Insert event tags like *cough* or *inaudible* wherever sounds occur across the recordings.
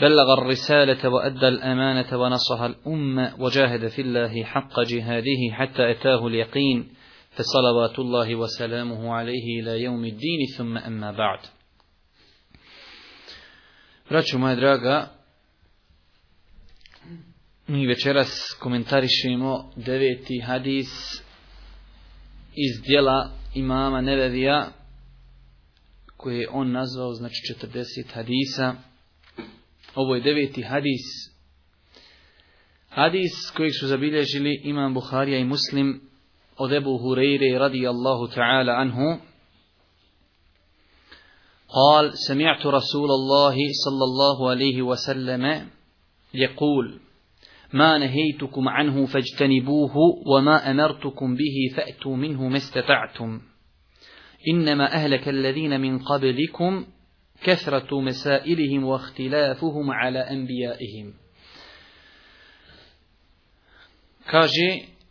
بلغ الرسالة وأدى الأمانة ونصح الأمة وجاهد في الله حق جهاده حتى أتاه اليقين فصلوات الله وسلامه عليه إلى يوم الدين ثم أما بعد Braćo moja draga, mi večeras komentarišemo deveti hadis iz dijela imama Nevevija, koje je on nazvao, znači 40 hadisa, Ovo je deveti hadis. Hadis kojeg su zabilježili imam Buharija i Muslim od Ebu Hureyre radijallahu ta'ala anhu. قال سمعت رسول الله صلى الله عليه وسلم يقول ما نهيتكم عنه فاجتنبوه وما أمرتكم به فأتوا منه ما استطعتم إنما أهلك الذين من قبلكم kesratu مسائلهم واختلافهم على ala Kaže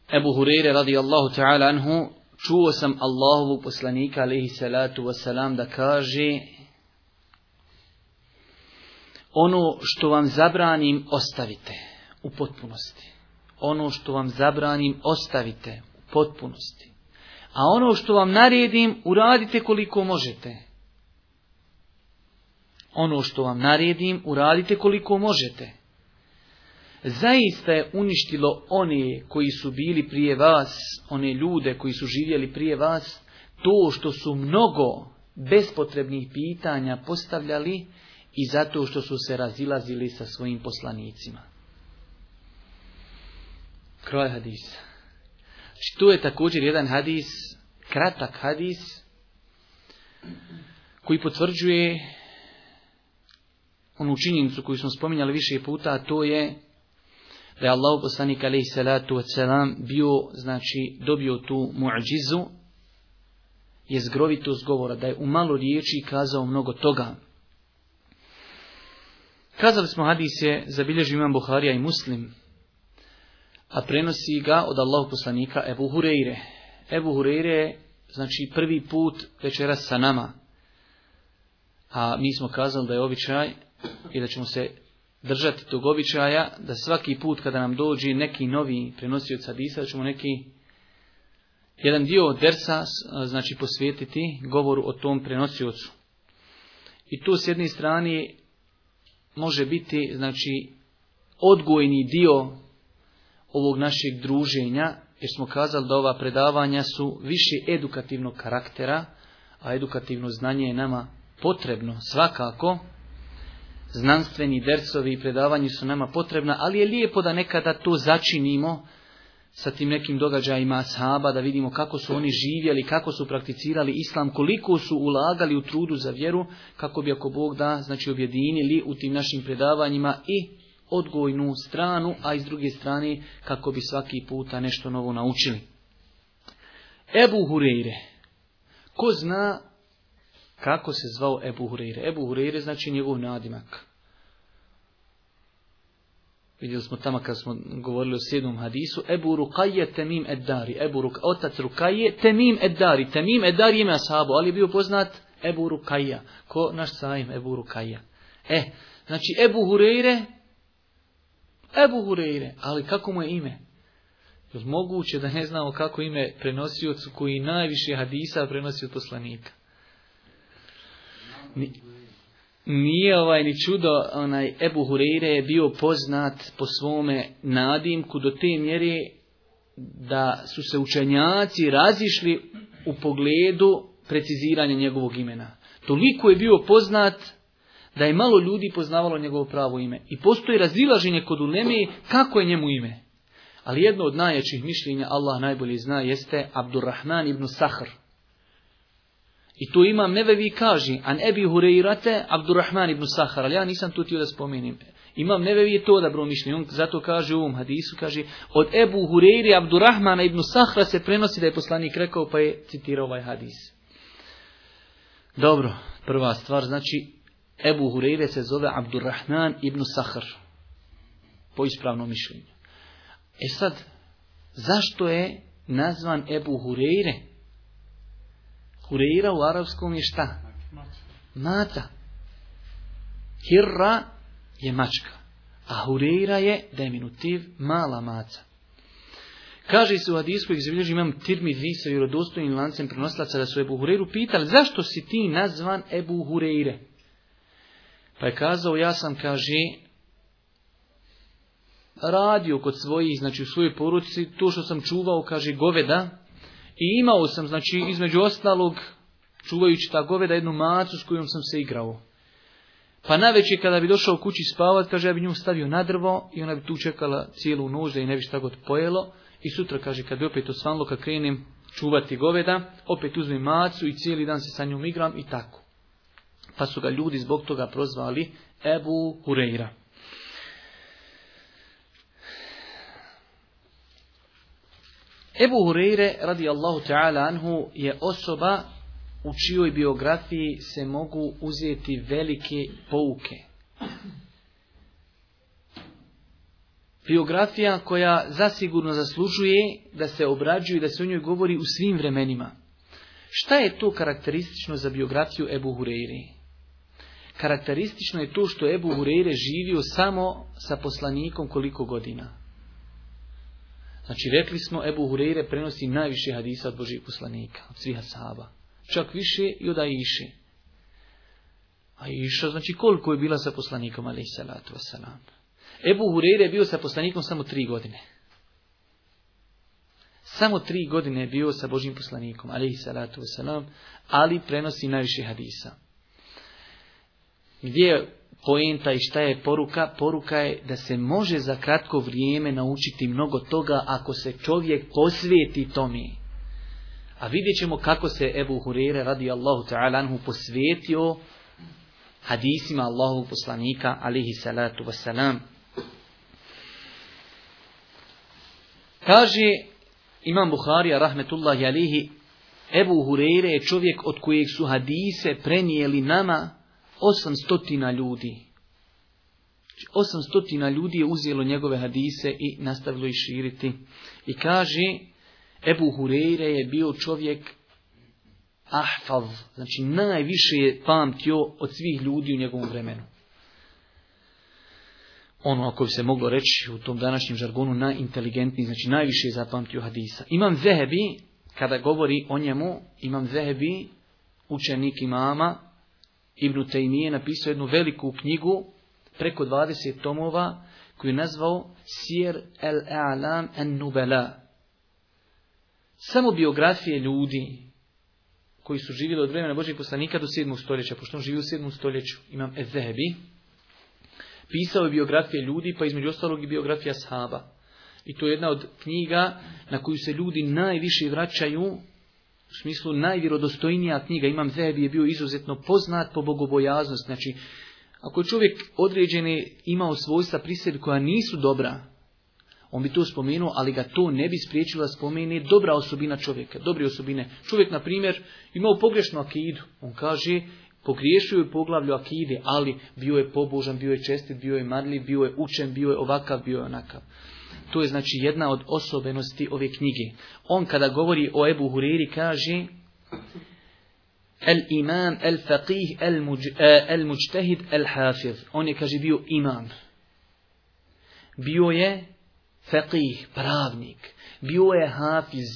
Ebu هريرة رضي الله ta'ala anhu, čuo sam Allahovu poslanika alaihi salatu wasalam da kaže ono što vam zabranim ostavite u potpunosti. Ono što vam zabranim ostavite u potpunosti. A ono što vam naredim uradite koliko možete ono što vam naredim, uradite koliko možete. Zaista je uništilo one koji su bili prije vas, one ljude koji su živjeli prije vas, to što su mnogo bespotrebnih pitanja postavljali i zato što su se razilazili sa svojim poslanicima. Kroj hadis. Što je također jedan hadis, kratak hadis, koji potvrđuje onu činjenicu koju smo spominjali više puta, a to je da je Allah poslanik salatu bio, znači, dobio tu muđizu, je zgrovitost govora, da je u malo riječi kazao mnogo toga. Kazali smo hadise, zabilježi imam Buharija i Muslim, a prenosi ga od Allahu poslanika Ebu Hureyre. Ebu Hureyre je, znači, prvi put večeras sa nama. A mi smo kazali da je običaj i da ćemo se držati tog običaja da svaki put kada nam dođe neki novi prenosioc hadisa, da ćemo neki jedan dio dersa znači posvetiti govoru o tom prenosiocu. I tu s jedne strane može biti znači odgojni dio ovog našeg druženja, jer smo kazali da ova predavanja su više edukativnog karaktera, a edukativno znanje je nama potrebno svakako, znanstveni dersovi i predavanje su nama potrebna, ali je lijepo da nekada to začinimo sa tim nekim događajima ashaba, da vidimo kako su oni živjeli, kako su prakticirali islam, koliko su ulagali u trudu za vjeru, kako bi ako Bog da, znači objedinili u tim našim predavanjima i odgojnu stranu, a iz druge strane kako bi svaki puta nešto novo naučili. Ebu Hureyre, ko zna kako se zvao Ebu Hureyre? Ebu Hureyre znači njegov nadimak. Vidjeli smo tamo kad smo govorili o sjednom hadisu. Ebu Rukaje temim eddari. Ebu Ruk, otac Rukaje temim eddari. Temim eddari ime ashabu, ali je bio poznat Ebu Rukaja. Ko naš sajim Ebu Rukaja. E, znači Ebu Hureyre, Ebu Hureyre, ali kako mu je ime? Jer moguće da ne znamo kako ime prenosiocu koji najviše hadisa prenosi od poslanika. Nije ovaj ni čudo, onaj Ebu Hureyre je bio poznat po svome nadimku do te mjeri da su se učenjaci razišli u pogledu preciziranja njegovog imena. Toliko je bio poznat da je malo ljudi poznavalo njegovo pravo ime. I postoji razilaženje kod uleme kako je njemu ime. Ali jedno od najjačih mišljenja, Allah najbolje zna, jeste Abdurrahman ibn Sahr. I tu imam nevevi kaži, an ebi hureirate Abdurrahman ibn Sahar, ali ja nisam tu tio da spomenim. Imam nevevi je to odabro mišljenje, on zato kaže u ovom hadisu, kaže, od Ebu hureiri Abdurrahmana ibn Sahra se prenosi da je poslanik rekao, pa je citirao ovaj hadis. Dobro, prva stvar, znači, Ebu hureire se zove Abdurrahman ibn sahar. po ispravnom mišljenju. E sad, zašto je nazvan Ebu hureire? Hureira u arapskom je šta? Mata. Hirra je mačka. A hureira je deminutiv mala maca. Kaže se u hadisku, ih imam tirmi sa vjerodostojnim lancem prenoslaca da su Ebu Hureiru pitali zašto si ti nazvan Ebu Hureire? Pa je kazao, ja sam, kaže, radio kod svojih, znači u svojoj poruci, to što sam čuvao, kaže, goveda, i imao sam, znači, između ostalog, čuvajući ta goveda, jednu macu s kojom sam se igrao. Pa navečer kada bi došao kući spavat, kaže, ja bi nju stavio na drvo i ona bi tu čekala cijelu noć i ne bi šta god pojelo. I sutra, kaže, kad bi opet osvanlo, kad krenem čuvati goveda, opet uzmem macu i cijeli dan se sa njom igram i tako. Pa su ga ljudi zbog toga prozvali Ebu Hureira. Ebu Hureyre Allahu ta'ala anhu je osoba u čijoj biografiji se mogu uzeti velike pouke. Biografija koja zasigurno zaslužuje da se obrađuje i da se o njoj govori u svim vremenima. Šta je to karakteristično za biografiju Ebu Hureyre? Karakteristično je to što Ebu Hureyre živio samo sa poslanikom koliko godina. Znači rekli smo Ebu Hureyre prenosi najviše hadisa od Božih poslanika, od svih asaba. Čak više i od Aiše. A znači koliko je bila sa poslanikom i salatu wasalam. Ebu Hureyre je bio sa poslanikom samo tri godine. Samo tri godine je bio sa Božim poslanikom ali salatu wasalam, ali prenosi najviše hadisa. Gdje je poenta i šta je poruka? Poruka je da se može za kratko vrijeme naučiti mnogo toga ako se čovjek posvijeti tome. A vidjet ćemo kako se Ebu Hurire radi Allahu ta'ala anhu posvijetio hadisima Allahu poslanika alihi salatu wasalam. Kaže Imam Buharija rahmetullahi alihi Ebu Hureyre je čovjek od kojeg su hadise prenijeli nama 800 ljudi. 800 znači, ljudi je uzelo njegove hadise i nastavilo ih širiti. I kaže, Ebu Hureyre je bio čovjek ahfav, znači najviše je pamtio od svih ljudi u njegovom vremenu. Ono ako bi se moglo reći u tom današnjem žargonu najinteligentniji, znači najviše je zapamtio hadisa. Imam Zehebi, kada govori o njemu, imam Zehebi, učenik imama, Ibn Taymije napisao jednu veliku knjigu, preko 20 tomova, koju je nazvao Sir el-A'lam en-Nubala. Samo biografije ljudi koji su živjeli od vremena Božih poslanika do 7. stoljeća, pošto on živi u 7. stoljeću, imam Ezebi, pisao je biografije ljudi, pa između ostalog i biografija sahaba. I to je jedna od knjiga na koju se ljudi najviše vraćaju u smislu najvjerodostojnija knjiga. Imam Zehebi je bio izuzetno poznat po bogobojaznost. Znači, ako je čovjek određene imao svojstva pri koja nisu dobra, on bi to spomenuo, ali ga to ne bi spriječilo da spomene dobra osobina čovjeka, dobre osobine. Čovjek, na primjer, imao pogrešnu akidu. On kaže, pogriješio je poglavlju akide, ali bio je pobožan, bio je čestit, bio je marljiv, bio je učen, bio je ovakav, bio je onakav. To je znači jedna od osobenosti ove knjige. On kada govori o Ebu Huriri kaže El imam, el faqih, el, muđ, el el hafiz. On je kaže bio imam. Bio je faqih, pravnik. Bio je hafiz.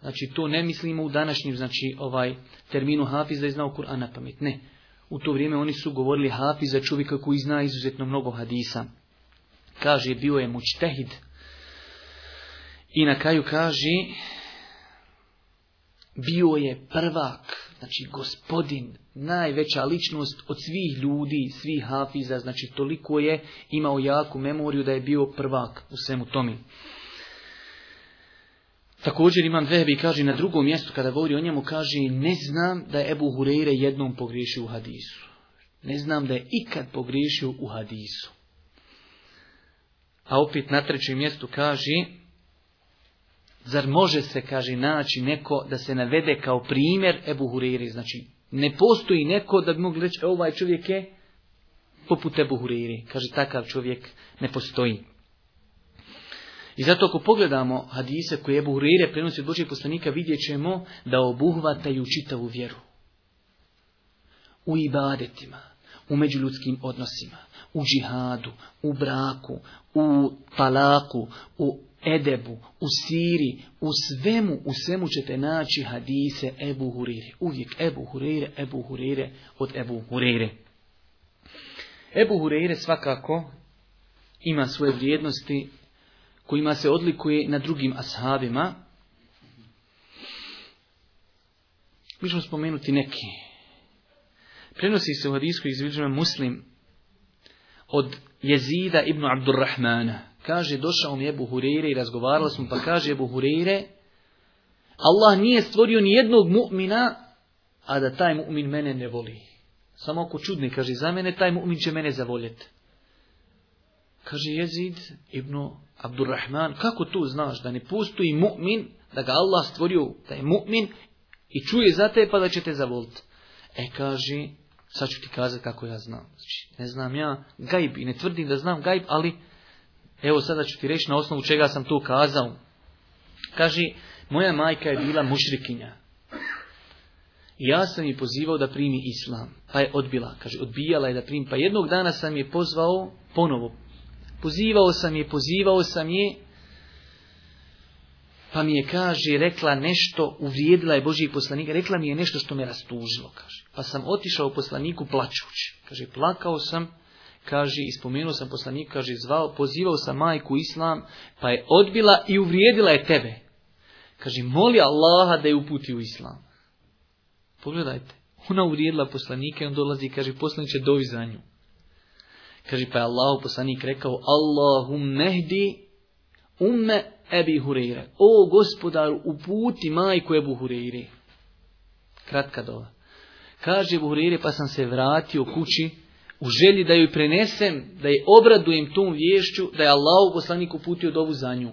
Znači to ne mislimo u današnjem znači ovaj terminu hafiz da je znao Kur'an na pamet. Ne. U to vrijeme oni su govorili hafiz za čovjeka koji zna izuzetno mnogo hadisa. Kaže, bio je mučtehid. I na kraju kaže, bio je prvak, znači gospodin, najveća ličnost od svih ljudi, svih hafiza, znači toliko je imao jaku memoriju da je bio prvak u svemu tomi. Također imam i kaže na drugom mjestu kada govori o njemu kaže ne znam da je Ebu Hureyre jednom pogriješio u hadisu. Ne znam da je ikad pogriješio u hadisu. A opet na trećem mjestu kaže, zar može se, kaže, naći neko da se navede kao primjer Ebu Huriri? Znači, ne postoji neko da bi mogli reći, e, ovaj čovjek je poput Ebu Huriri. Kaže, takav čovjek ne postoji. I zato ako pogledamo hadise koje Ebu Hurire prenosi od Božih poslanika, vidjet ćemo da obuhvataju čitavu vjeru. U ibadetima, u međuljudskim odnosima, u džihadu, u braku, u talaku, u edebu, u siri, u svemu, u svemu ćete naći hadise Ebu Hurire. Uvijek Ebu Hurire, Ebu Hurire od Ebu Hurire. Ebu Hurire svakako ima svoje vrijednosti kojima se odlikuje na drugim ashabima. Mi ćemo spomenuti neki. Prenosi se u hadijskoj izvrđenom muslim od Jezida ibn Abdurrahmana. Kaže, došao mi Ebu Hureyre i razgovarali smo, pa kaže Ebu Hureyre, Allah nije stvorio ni jednog mu'mina, a da taj mu'min mene ne voli. Samo ako čudni, kaže, za mene taj mu'min će mene zavoljeti. Kaže Jezid ibn Abdurrahman, kako tu znaš da ne postoji mu'min, da ga Allah stvorio, da je mu'min i čuje za te pa da će te zavoliti. E kaže, Sad ću ti kazati kako ja znam. Znači, ne znam ja gajb i ne tvrdim da znam gajb, ali evo sada ću ti reći na osnovu čega sam to kazao. Kaži, moja majka je bila mušrikinja. ja sam je pozivao da primi islam. Pa je odbila. Kaže, odbijala je da primi. Pa jednog dana sam je pozvao ponovo. Pozivao sam je, pozivao sam je, pa mi je, kaže, rekla nešto, uvrijedila je Božji poslanika, rekla mi je nešto što me rastužilo, kaže. Pa sam otišao poslaniku plaćući. Kaže, plakao sam, kaže, ispomenuo sam poslanika, kaže, zvao, pozivao sam majku Islam, pa je odbila i uvrijedila je tebe. Kaže, moli Allaha da je uputi u Islam. Pogledajte, ona uvrijedila Poslanike i on dolazi i kaže, poslanik će dovi za nju. Kaže, pa je Allah poslanik rekao, Allahum mehdi umme Ebi Hureyre. O gospodaru, uputi majku Ebu Hureyre. Kratka dola. Kaže Ebu Hureyre, pa sam se vratio kući u želji da joj prenesem, da je obradujem tom vješću, da je Allah poslaniku uputio dovu za nju.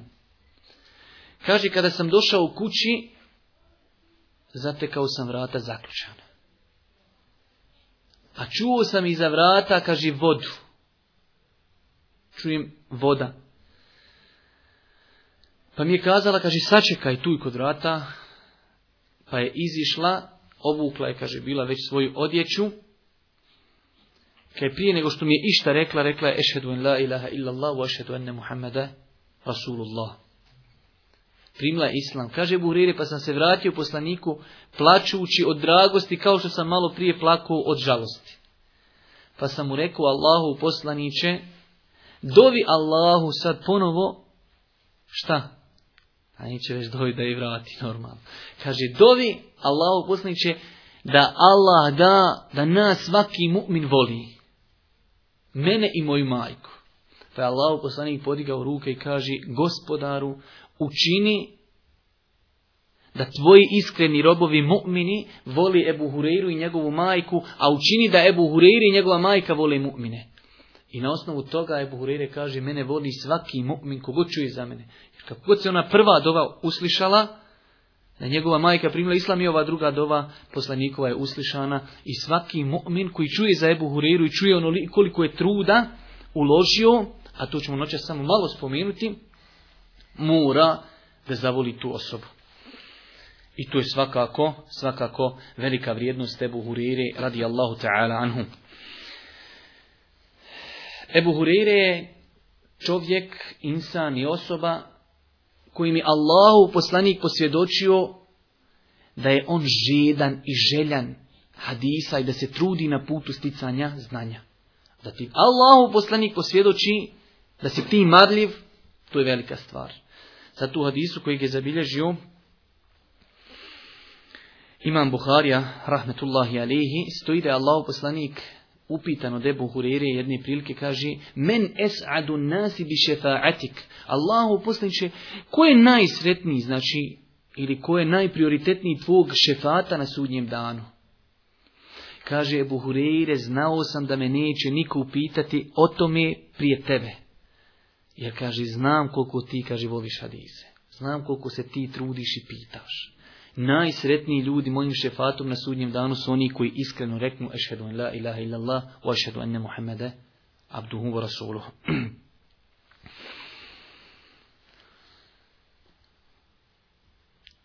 Kaže, kada sam došao u kući, zatekao sam vrata zaključana. A pa čuo sam iza vrata, kaže, vodu. Čujem voda. Pa mi je kazala, kaže, sačekaj tu i kod vrata, pa je izišla, obukla je, kaže, bila već svoju odjeću, kaj prije nego što mi je išta rekla, rekla je, ešhedu en la ilaha illallah, u ešhedu enne Muhammeda, Rasulullah. Primla je islam. Kaže buriri, pa sam se vratio poslaniku plaćući od dragosti, kao što sam malo prije plakao od žalosti. Pa sam mu rekao, Allahu poslaniće, dovi Allahu sad ponovo, šta? A neće već dovi da je vrati normalno. Kaže, dovi Allahu poslaniće da Allah da, da nas svaki mu'min voli. Mene i moju majku. Pa je Allah poslanik podigao ruke i kaže, gospodaru, učini da tvoji iskreni robovi mu'mini voli Ebu Hureyru i njegovu majku, a učini da Ebu Hureyri i njegova majka vole mu'mine. I na osnovu toga Ebu Hureyre kaže, mene voli svaki mu'min, kogo čuje za mene. Kako god se ona prva dova uslišala, da njegova majka primila islam i ova druga dova poslanikova je uslišana i svaki mu'min koji čuje za Ebu Hureyru i čuje ono koliko je truda uložio, a to ćemo noćas samo malo spomenuti, mora da zavoli tu osobu. I to je svakako, svakako velika vrijednost Ebu Hureyre radi Allahu ta'ala anhu. Ebu Hureyre je čovjek, insan i osoba kojim je Allahu poslanik posvjedočio da je on žedan i željan hadisa i da se trudi na putu sticanja znanja. Da ti Allahu poslanik posvjedoči da si ti marljiv, to je velika stvar. Za tu hadisu koji je zabilježio Imam Buharija, rahmetullahi alihi, stoji da je Allahu poslanik upitan od Ebu Hurire jedne prilike kaže men adu nasi bi šefa'atik Allahu poslaniče ko je najsretniji znači ili ko je najprioritetniji tvog šefata na sudnjem danu kaže Ebu Hureyre, znao sam da me neće niko upitati o tome prije tebe jer kaže znam koliko ti kaže voliš hadise znam koliko se ti trudiš i pitaš Najsretniji ljudi mojim šefatom na sudnjem danu su oni koji iskreno reknu ašhedu en la ilaha illallah wa ašhedu enne Muhammede abduhu wa rasuluhu. *clears throat*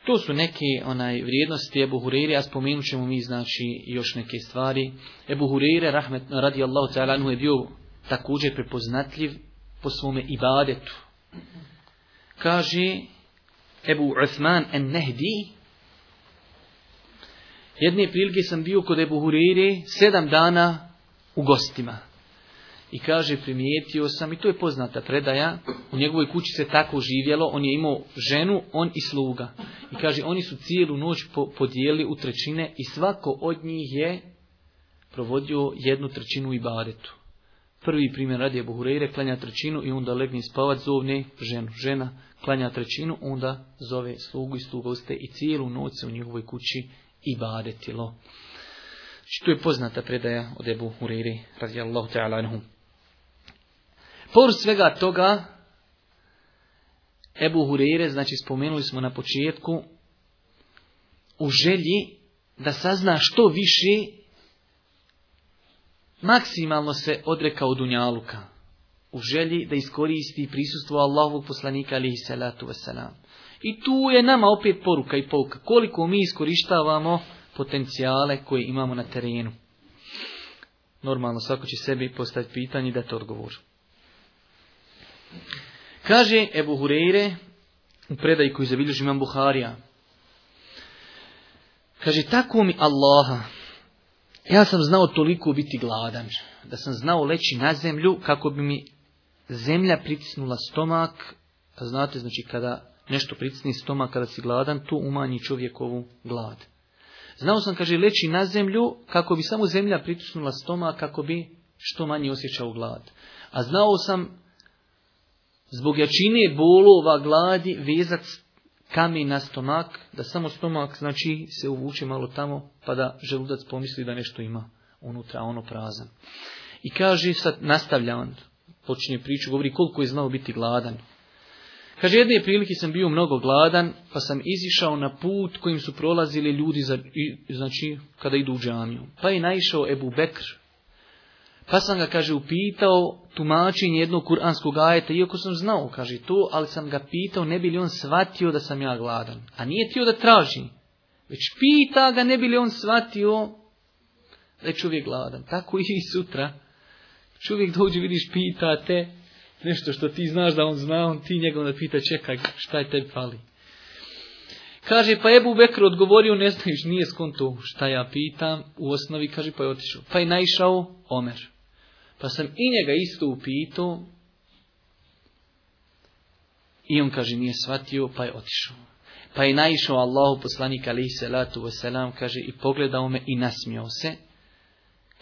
To su neke onaj vrijednosti Ebu Hureyre, a spomenut ćemo mi znači još neke stvari. Ebu Hureyre, rahmet, radi Allahu ta'ala, je bio također prepoznatljiv po svome ibadetu. Kaže Ebu Uthman en Nehdi, Jedne prilike sam bio kod Ebu Hureyre sedam dana u gostima. I kaže, primijetio sam, i to je poznata predaja, u njegovoj kući se tako živjelo, on je imao ženu, on i sluga. I kaže, oni su cijelu noć po, podijeli u trećine i svako od njih je provodio jednu trećinu i baretu. Prvi primjer radi je klanja trećinu i onda legni spavat, zovne ženu. Žena klanja trećinu, onda zove slugu i sluga i cijelu noć se u njegovoj kući i badetilo. Što znači, je poznata predaja od Ebu Huriri radijallahu ta'ala anhu. Por svega toga, Ebu Hurire, znači spomenuli smo na početku, u želji da sazna što više, maksimalno se odreka od Dunjaluka. U želji da iskoristi prisustvo Allahovog poslanika alihi salatu wasalam. I tu je nama opet poruka i pouka koliko mi iskorištavamo potencijale koje imamo na terenu. Normalno svako će sebi postaviti pitanje da to odgovor. Kaže Ebu Hureyre u predaji koju zabilježi imam Buharija. Kaže, tako mi Allaha, ja sam znao toliko biti gladan, da sam znao leći na zemlju kako bi mi zemlja pritisnula stomak. Znate, znači kada nešto pritisni stoma kada si gladan, tu umanji čovjekovu glad. Znao sam, kaže, leći na zemlju kako bi samo zemlja pritisnula stoma, kako bi što manje osjećao glad. A znao sam zbog jačine bolova gladi vezac kamen na stomak, da samo stomak znači se uvuče malo tamo pa da želudac pomisli da nešto ima unutra, ono prazan. I kaže, sad nastavlja on, počinje priču, govori koliko je znao biti gladan. Kaže, jedne prilike sam bio mnogo gladan, pa sam izišao na put kojim su prolazili ljudi, za, znači, kada idu u džamiju. Pa je naišao Ebu Bekr. Pa sam ga, kaže, upitao tumačenje jednog kuranskog ajeta, iako sam znao, kaže, to, ali sam ga pitao ne bi li on shvatio da sam ja gladan. A nije tio da traži, već pita ga ne bi li on shvatio da je čovjek gladan. Tako i sutra. Čovjek dođe, vidiš, pita te, Nešto što ti znaš da on zna, on ti njega onda pita, čekaj, šta je tebi fali? Kaže, pa Ebu Bekr odgovorio, ne znaš, nije skonto šta ja pitam, u osnovi, kaže, pa je otišao. Pa je naišao Omer. Pa sam i njega isto upitao, i on kaže, nije shvatio, pa je otišao. Pa je naišao Allahu poslanik i salatu wasalam, kaže, i pogledao me i nasmio se.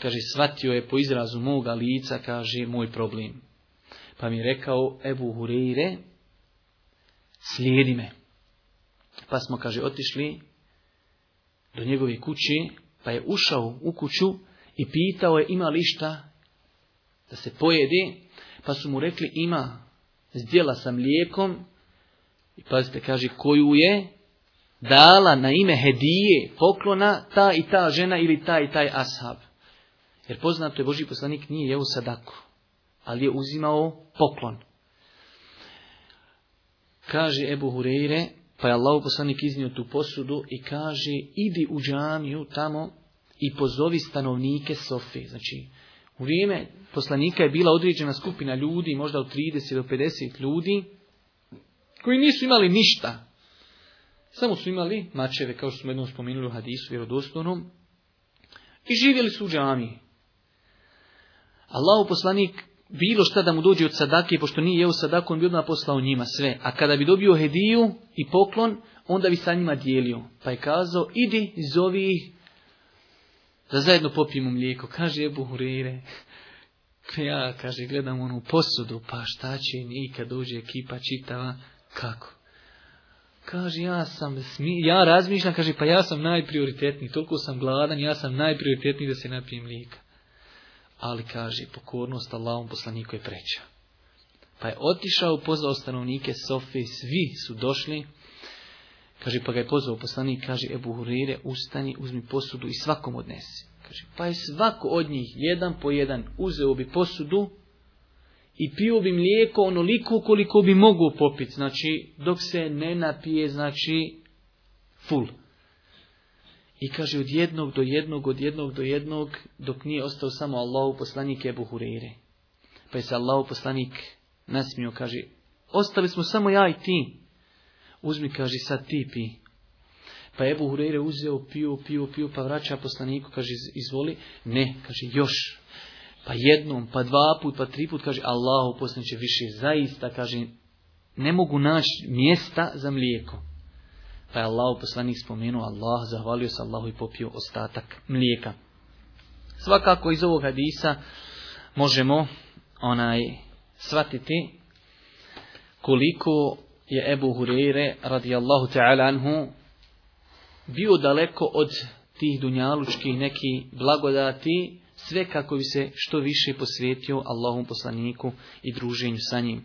Kaže, shvatio je po izrazu moga lica, kaže, moj problem. Pa mi je rekao Ebu Hureyre, slijedi me. Pa smo, kaže, otišli do njegove kući, pa je ušao u kuću i pitao je ima li šta da se pojedi, pa su mu rekli ima, zdjela sam lijekom i pazite, kaže, koju je dala na ime hedije, poklona, ta i ta žena ili ta i taj ashab. Jer poznato je, Boži poslanik nije jeo sadaku ali je uzimao poklon. Kaže Ebu Hureyre, pa je Allah poslanik iznio tu posudu i kaže, idi u džamiju tamo i pozovi stanovnike Sofe. Znači, u vrijeme poslanika je bila određena skupina ljudi, možda od 30 do 50 ljudi, koji nisu imali ništa. Samo su imali mačeve, kao što smo jednom spomenuli u hadisu vjerodostojnom, i živjeli su u džamiji. Allahu poslanik bilo šta da mu dođe od sadake, pošto nije jeo sadaku, on bi odmah poslao njima sve. A kada bi dobio hediju i poklon, onda bi sa njima dijelio. Pa je kazao, idi, zovi ih, da zajedno popijemo mlijeko. Kaže je buhurire. ja, kaže, gledam onu posudu, pa šta će nikad kad dođe ekipa čitava, kako? Kaže, ja sam, smi... ja razmišljam, kaže, pa ja sam najprioritetniji, toliko sam gladan, ja sam najprioritetniji da se napijem mlijeka ali kaže pokornost Allahom poslaniku je preća. Pa je otišao, pozvao stanovnike Sofi, svi su došli, kaže pa ga je pozvao poslanik, kaže Ebu Hurire, ustani, uzmi posudu i svakom odnesi. Kaže, pa je svako od njih, jedan po jedan, uzeo bi posudu i pio bi mlijeko onoliko koliko bi mogu popiti, znači dok se ne napije, znači full. I kaže od jednog do jednog, od jednog do jednog, dok nije ostao samo Allahu poslanik Ebu Hureyre. Pa je se Allahu poslanik nasmio, kaže, ostali smo samo ja i ti. Uzmi, kaže, sad ti pi. Pa Ebu Hureyre uzeo, pio, pio, pio, pa vraća poslaniku, kaže, izvoli. Ne, kaže, još. Pa jednom, pa dva put, pa tri put, kaže, Allahu će više, zaista, kaže, ne mogu naći mjesta za mlijeko. Pa je Allah poslanik spomenuo Allah, zahvalio se Allahu i popio ostatak mlijeka. Svakako iz ovog hadisa možemo onaj shvatiti koliko je Ebu Hureyre radijallahu ta'ala anhu bio daleko od tih dunjalučkih neki blagodati, sve kako bi se što više posvetio Allahom poslaniku i druženju sa njim.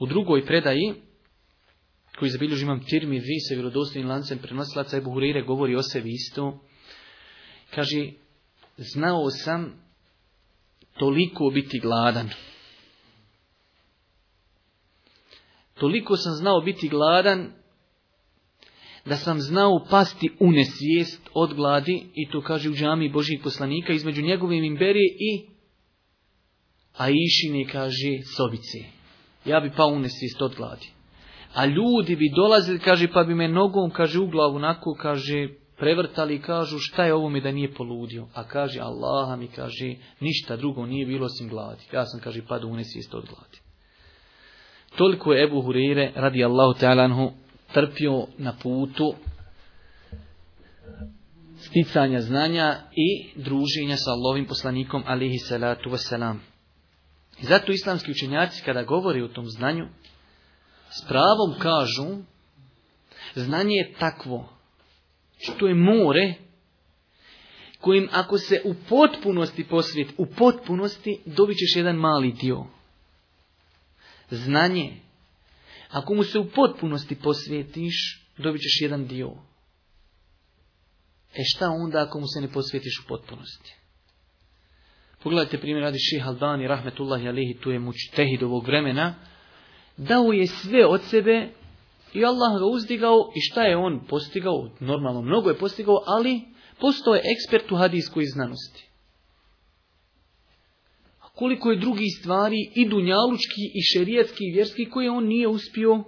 U drugoj predaji koji zabilježi imam tirmi vi se vjerodostojnim lancem prenosilaca Ebu Hurire govori o sebi isto. Kaže, znao sam toliko biti gladan. Toliko sam znao biti gladan da sam znao pasti u nesvijest od gladi i to kaže u džami Božih poslanika između njegovim imberije i a Aišine kaže sobice. Ja bi pao u nesvijest od gladi. A ljudi bi dolazili, kaže, pa bi me nogom, kaže, u glavu, onako, kaže, prevrtali i kažu šta je ovo mi da nije poludio. A kaže, Allaha mi kaže, ništa drugo nije bilo osim gladi. Ja sam, kaže, da unesi isto od gladi. Toliko je Ebu Hurire, radi Allahu Tealanhu, trpio na putu sticanja znanja i druženja sa Allahovim poslanikom alihi salatu wasalam. I zato islamski učenjaci kada govori o tom znanju, s pravom kažu, znanje je takvo, što je more, kojim ako se u potpunosti posvijet, u potpunosti dobit ćeš jedan mali dio. Znanje, ako mu se u potpunosti posvjetiš, dobit ćeš jedan dio. E šta onda ako mu se ne posvjetiš u potpunosti? Pogledajte primjer radi Ših Albani, Rahmetullahi Alihi, tu je mučtehid ovog vremena, dao je sve od sebe i Allah ga uzdigao i šta je on postigao, normalno mnogo je postigao, ali postao je ekspert u hadijskoj znanosti. A koliko je drugih stvari i dunjalučki i šerijetski, i vjerski koje on nije uspio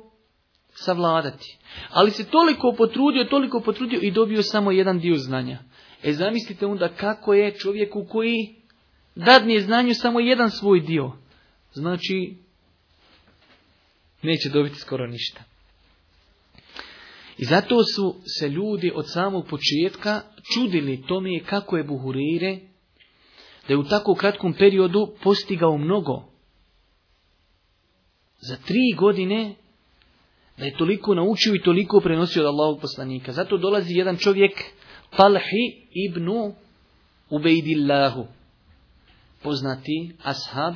savladati. Ali se toliko potrudio, toliko potrudio i dobio samo jedan dio znanja. E zamislite onda kako je čovjeku koji dadnije znanju samo jedan svoj dio. Znači, neće dobiti skoro ništa. I zato su se ljudi od samog početka čudili tome kako je Buhurire da je u tako kratkom periodu postigao mnogo. Za tri godine da je toliko naučio i toliko prenosio od Allahog poslanika. Zato dolazi jedan čovjek Talhi ibn Ubejdillahu, poznati ashab,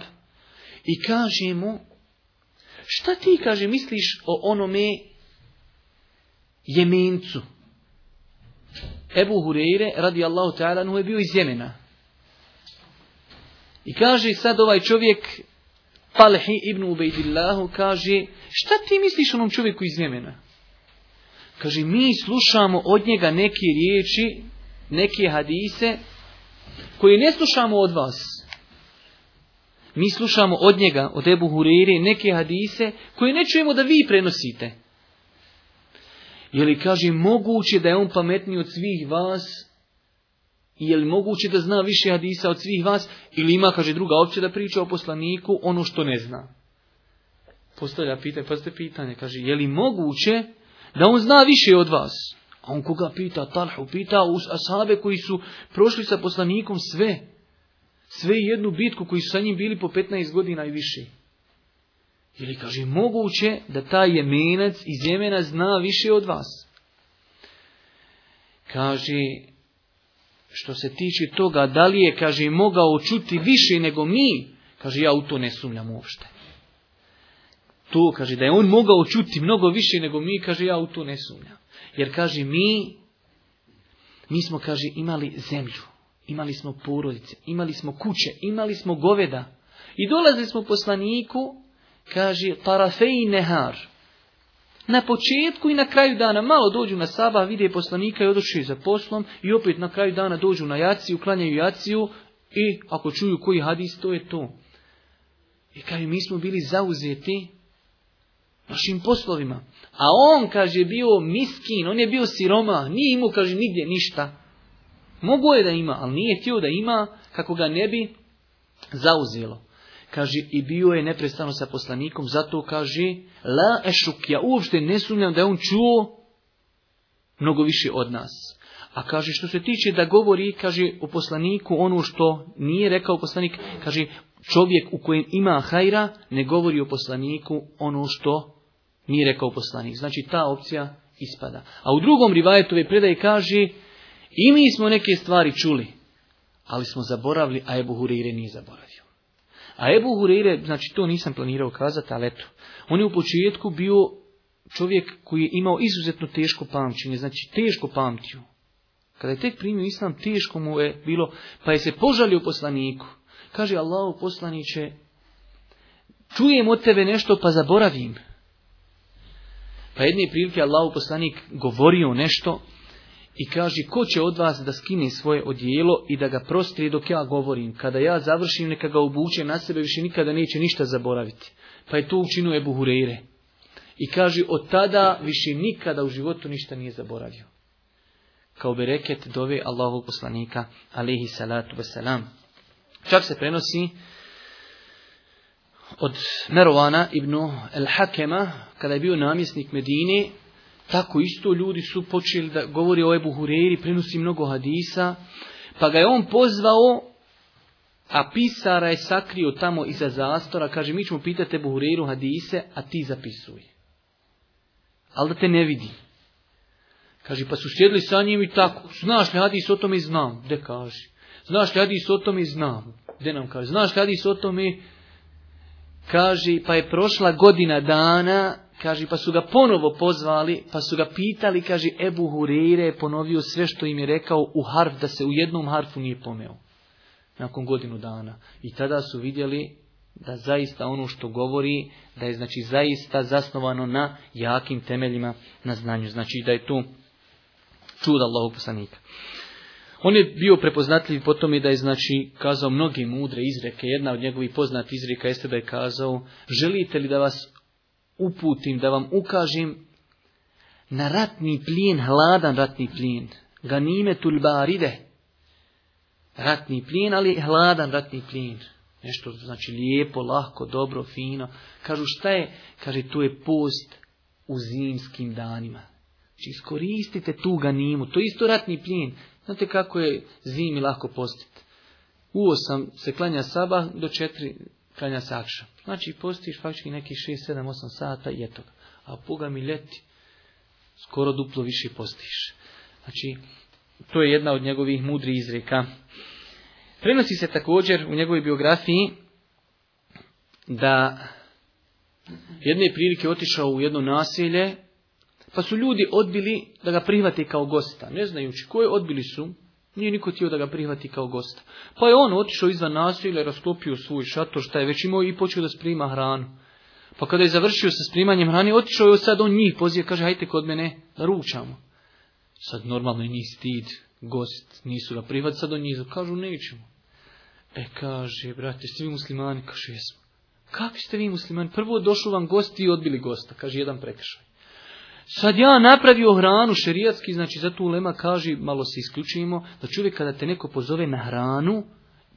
i kaže mu šta ti, kaže, misliš o onome jemencu? Ebu Hureyre, radi Allahu ta'ala, je bio iz Jemena. I kaže sad ovaj čovjek, Palhi ibn Ubejdillahu, kaže, šta ti misliš onom čovjeku iz Jemena? Kaže, mi slušamo od njega neke riječi, neke hadise, koje ne slušamo od vas. Mi slušamo od njega, od Ebu Hureyre, neke hadise koje ne čujemo da vi prenosite. Je li kaže moguće da je on pametniji od svih vas? je li moguće da zna više hadisa od svih vas? Ili ima, kaže druga opcija, da priča o poslaniku ono što ne zna? Postavlja pitanje, postavlja pitanje, kaže, je li moguće da on zna više od vas? A on koga pita? Talhu pita us koji su prošli sa poslanikom sve sve jednu bitku koji su sa njim bili po 15 godina i više. Ili kaže, moguće da taj jemenac iz Jemena zna više od vas. Kaže, što se tiče toga, da li je, kaže, mogao čuti više nego mi, kaže, ja u to ne sumnjam uopšte. To, kaže, da je on mogao čuti mnogo više nego mi, kaže, ja u to ne sumnjam. Jer, kaže, mi, mi smo, kaže, imali zemlju imali smo porodice, imali smo kuće, imali smo goveda. I dolazili smo poslaniku, kaže, tarafej nehar. Na početku i na kraju dana, malo dođu na saba, vide poslanika i odošli za poslom i opet na kraju dana dođu na jaciju, klanjaju jaciju i ako čuju koji hadis, to je to. I kaže, mi smo bili zauzeti našim poslovima. A on, kaže, bio miskin, on je bio siroma, nije imao, kaže, nigdje ništa. Mogu je da ima, ali nije htio da ima kako ga ne bi zauzelo. Kaže, i bio je neprestano sa poslanikom, zato kaže, la ešuk, ja uopšte ne sumnjam da je on čuo mnogo više od nas. A kaže, što se tiče da govori, kaže, o poslaniku ono što nije rekao poslanik, kaže, čovjek u kojem ima hajra ne govori o poslaniku ono što nije rekao poslanik. Znači, ta opcija ispada. A u drugom Rivajetove predaje kaže, i mi smo neke stvari čuli, ali smo zaboravili, a Ebu Hureyre nije zaboravio. A Ebu Hureyre, znači to nisam planirao kazati, ali eto, on je u početku bio čovjek koji je imao izuzetno teško pamćenje, znači teško pamtio. Kada je tek primio islam, teško mu je bilo, pa je se požalio poslaniku. Kaže, Allahu poslaniće, čujem od tebe nešto pa zaboravim. Pa jedne prilike Allahu poslanik govorio nešto, i kaže ko će od vas da skine svoje odijelo i da ga prostrije dok ja govorim. Kada ja završim neka ga obuče na sebe više nikada neće ništa zaboraviti. Pa je to učinio Ebu Hureyre. I kaže od tada više nikada u životu ništa nije zaboravio. Kao bereket dove Allahog poslanika alihi salatu wasalam. Čak se prenosi od Merovana ibn al Hakema kada je bio namjesnik Medini tako isto ljudi su počeli da govori o Ebu Hureri, prenosi mnogo hadisa, pa ga je on pozvao, a pisara je sakrio tamo iza zastora, kaže mi ćemo pitati Ebu Hureru hadise, a ti zapisuj. Ali da te ne vidi. Kaže, pa su sjedli sa njim i tako, znaš li hadis o tome znam, gde kaže. Znaš li hadis o tome znam, gde nam kaže. Znaš li hadis o tome, kaže, pa je prošla godina dana, Kaže, pa su ga ponovo pozvali, pa su ga pitali, kaže, Ebu Hurire je ponovio sve što im je rekao u harf, da se u jednom harfu nije pomeo. Nakon godinu dana. I tada su vidjeli da zaista ono što govori, da je znači zaista zasnovano na jakim temeljima na znanju. Znači da je tu čuda Allahog poslanika. On je bio prepoznatljiv po tome da je znači kazao mnoge mudre izreke. Jedna od njegovih poznatih izreka jeste da je kazao želite li da vas uputim, da vam ukažem na ratni plijen, hladan ratni plijen. Ganime tulbaride. Ratni plijen, ali hladan ratni plin. Nešto znači lijepo, lahko, dobro, fino. Kažu šta je? Kaže to je post u zimskim danima. Znači iskoristite tu ganimu. To je isto ratni plijen. Znate kako je zimi lahko postiti. U osam se klanja saba do četiri klanja se Znači postiš faktički neki 6, 7, 8 sata i eto. A puga mi leti, skoro duplo više postiš. Znači, to je jedna od njegovih mudri izreka. Prenosi se također u njegovoj biografiji da jedne prilike otišao u jedno naselje, pa su ljudi odbili da ga prihvate kao gosta, ne znajući koje odbili su, nije niko htio da ga prihvati kao gosta. Pa je on otišao izvan nasilja i rasklopio svoj šator šta je već imao i počeo da sprima hranu. Pa kada je završio sa sprimanjem hrane, otišao je sad on njih pozije, kaže, hajte kod mene da ručamo. Sad normalno je njih stid, gost, nisu ga prihvat, sad on njih kažu, nećemo. E, kaže, brate, ste vi muslimani? Kaže, jesmo. Kakvi ste vi muslimani? Prvo došao vam gosti i odbili gosta, kaže, jedan prekršaj. Sad ja napravio hranu šerijatski, znači tu lema kaži, malo se isključimo, da čovjek kada te neko pozove na hranu,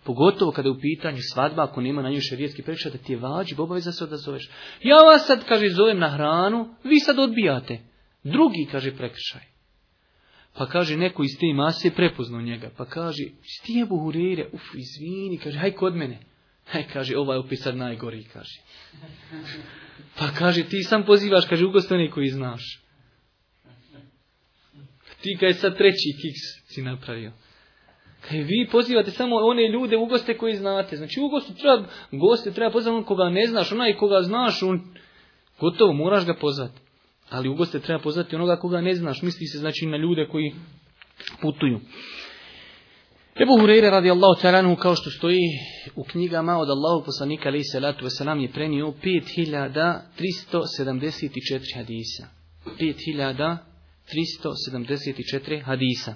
pogotovo kada je u pitanju svadba, ako nema na njoj šerijatski prekršaj, da ti je vađi, obaveza se zoveš. Ja vas sad, kaže, zovem na hranu, vi sad odbijate. Drugi, kaže, prekršaj. Pa kaže, neko iz te mase prepoznao njega. Pa kaže, ti je buhurire, uf, izvini, kaže, haj kod mene. E, *laughs* kaže, ovaj opisar najgori, kaže. Pa kaže, ti sam pozivaš, kaže, ugostani koji znaš. Ti kaj sad treći kiks si napravio. Kaj vi pozivate samo one ljude ugoste koji znate. Znači ugostu treba, goste treba pozvati on koga ne znaš, onaj koga znaš, on, gotovo moraš ga pozvati. Ali ugoste treba pozvati onoga koga ne znaš, misli se znači na ljude koji putuju. Ebu Hureyre radijallahu ta'ala kao što stoji u knjigama od Allahu poslanika alaihi salatu wasalam je prenio 5374 hadisa. 5374 hadisa.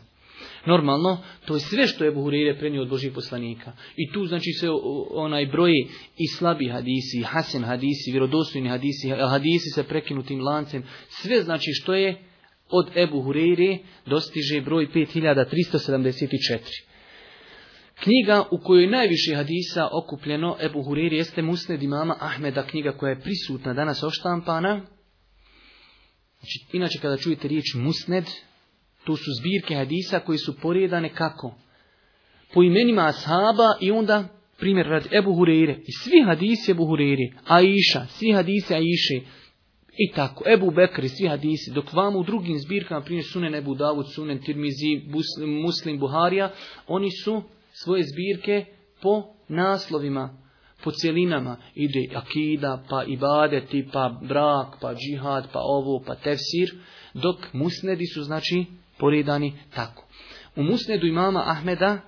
Normalno, to je sve što je Ebu Hureyre prenio od Božih poslanika. I tu znači se onaj broj i slabi hadisi, i hasen hadisi, vjerodostojni hadisi, hadisi sa prekinutim lancem. Sve znači što je od Ebu Hureyre dostiže broj 5374. Knjiga u kojoj je najviše hadisa okupljeno Ebu Huriri jeste Musned imama Ahmeda, knjiga koja je prisutna danas oštampana. Znači, inače kada čujete riječ Musned, to su zbirke hadisa koji su poredane kako? Po imenima ashaba i onda primjer rad Ebu Hureyre i svi hadisi Ebu Hureyre, Aisha, svi hadisi Aisha, i tako, Ebu Bekri, svi hadisi, dok vam u drugim zbirkama, primjer Sunen Ebu Davud, Sunen Tirmizi, Muslim, Buharija, oni su svoje zbirke po naslovima, po cjelinama. Ide akida, pa ibadeti, pa brak, pa džihad, pa ovo, pa tefsir, dok musnedi su znači poredani tako. U musnedu imama Ahmeda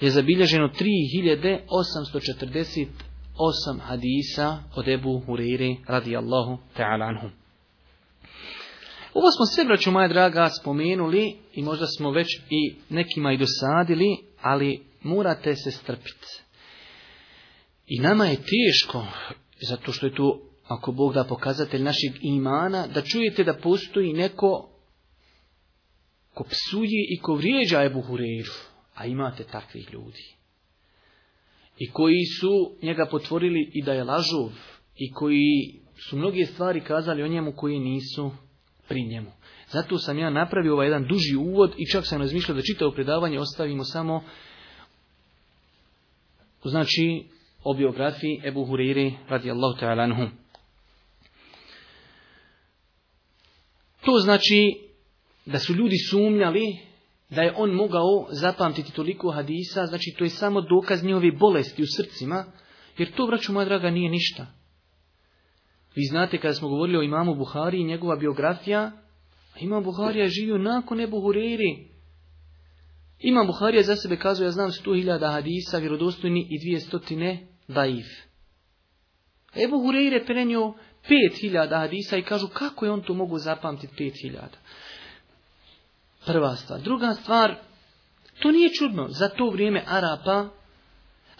je zabilježeno 3848 hadisa od Ebu Hureyre radijallahu ta'ala anhum. Ovo smo sve, braću moja draga, spomenuli i možda smo već i nekima i dosadili, ali morate se strpiti. I nama je teško, zato što je tu, ako Bog da pokazatelj našeg imana, da čujete da postoji neko ko psuje i ko vrijeđa Ebu Hureyru, a imate takvih ljudi. I koji su njega potvorili i da je lažov, i koji su mnoge stvari kazali o njemu koji nisu pri njemu. Zato sam ja napravio ovaj jedan duži uvod i čak sam razmišljao da čitavo predavanje ostavimo samo znači o biografiji Ebu Huriri radijallahu ta'ala anhu. To znači da su ljudi sumnjali da je on mogao zapamtiti toliko hadisa, znači to je samo dokaz njihove bolesti u srcima, jer to, vraću moja draga, nije ništa. Vi znate kada smo govorili o imamu Buhari i njegova biografija, imam Buharija je živio nakon Ebu Hureyri. Imam Buharija za sebe kazao, ja znam sto hiljada hadisa, vjerodostojni i dvije stotine daif. Ebu Hureyri je prenio pet hiljada hadisa i kažu kako je on to mogu zapamtiti pet hiljada. Prva stvar. Druga stvar, to nije čudno. Za to vrijeme Arapa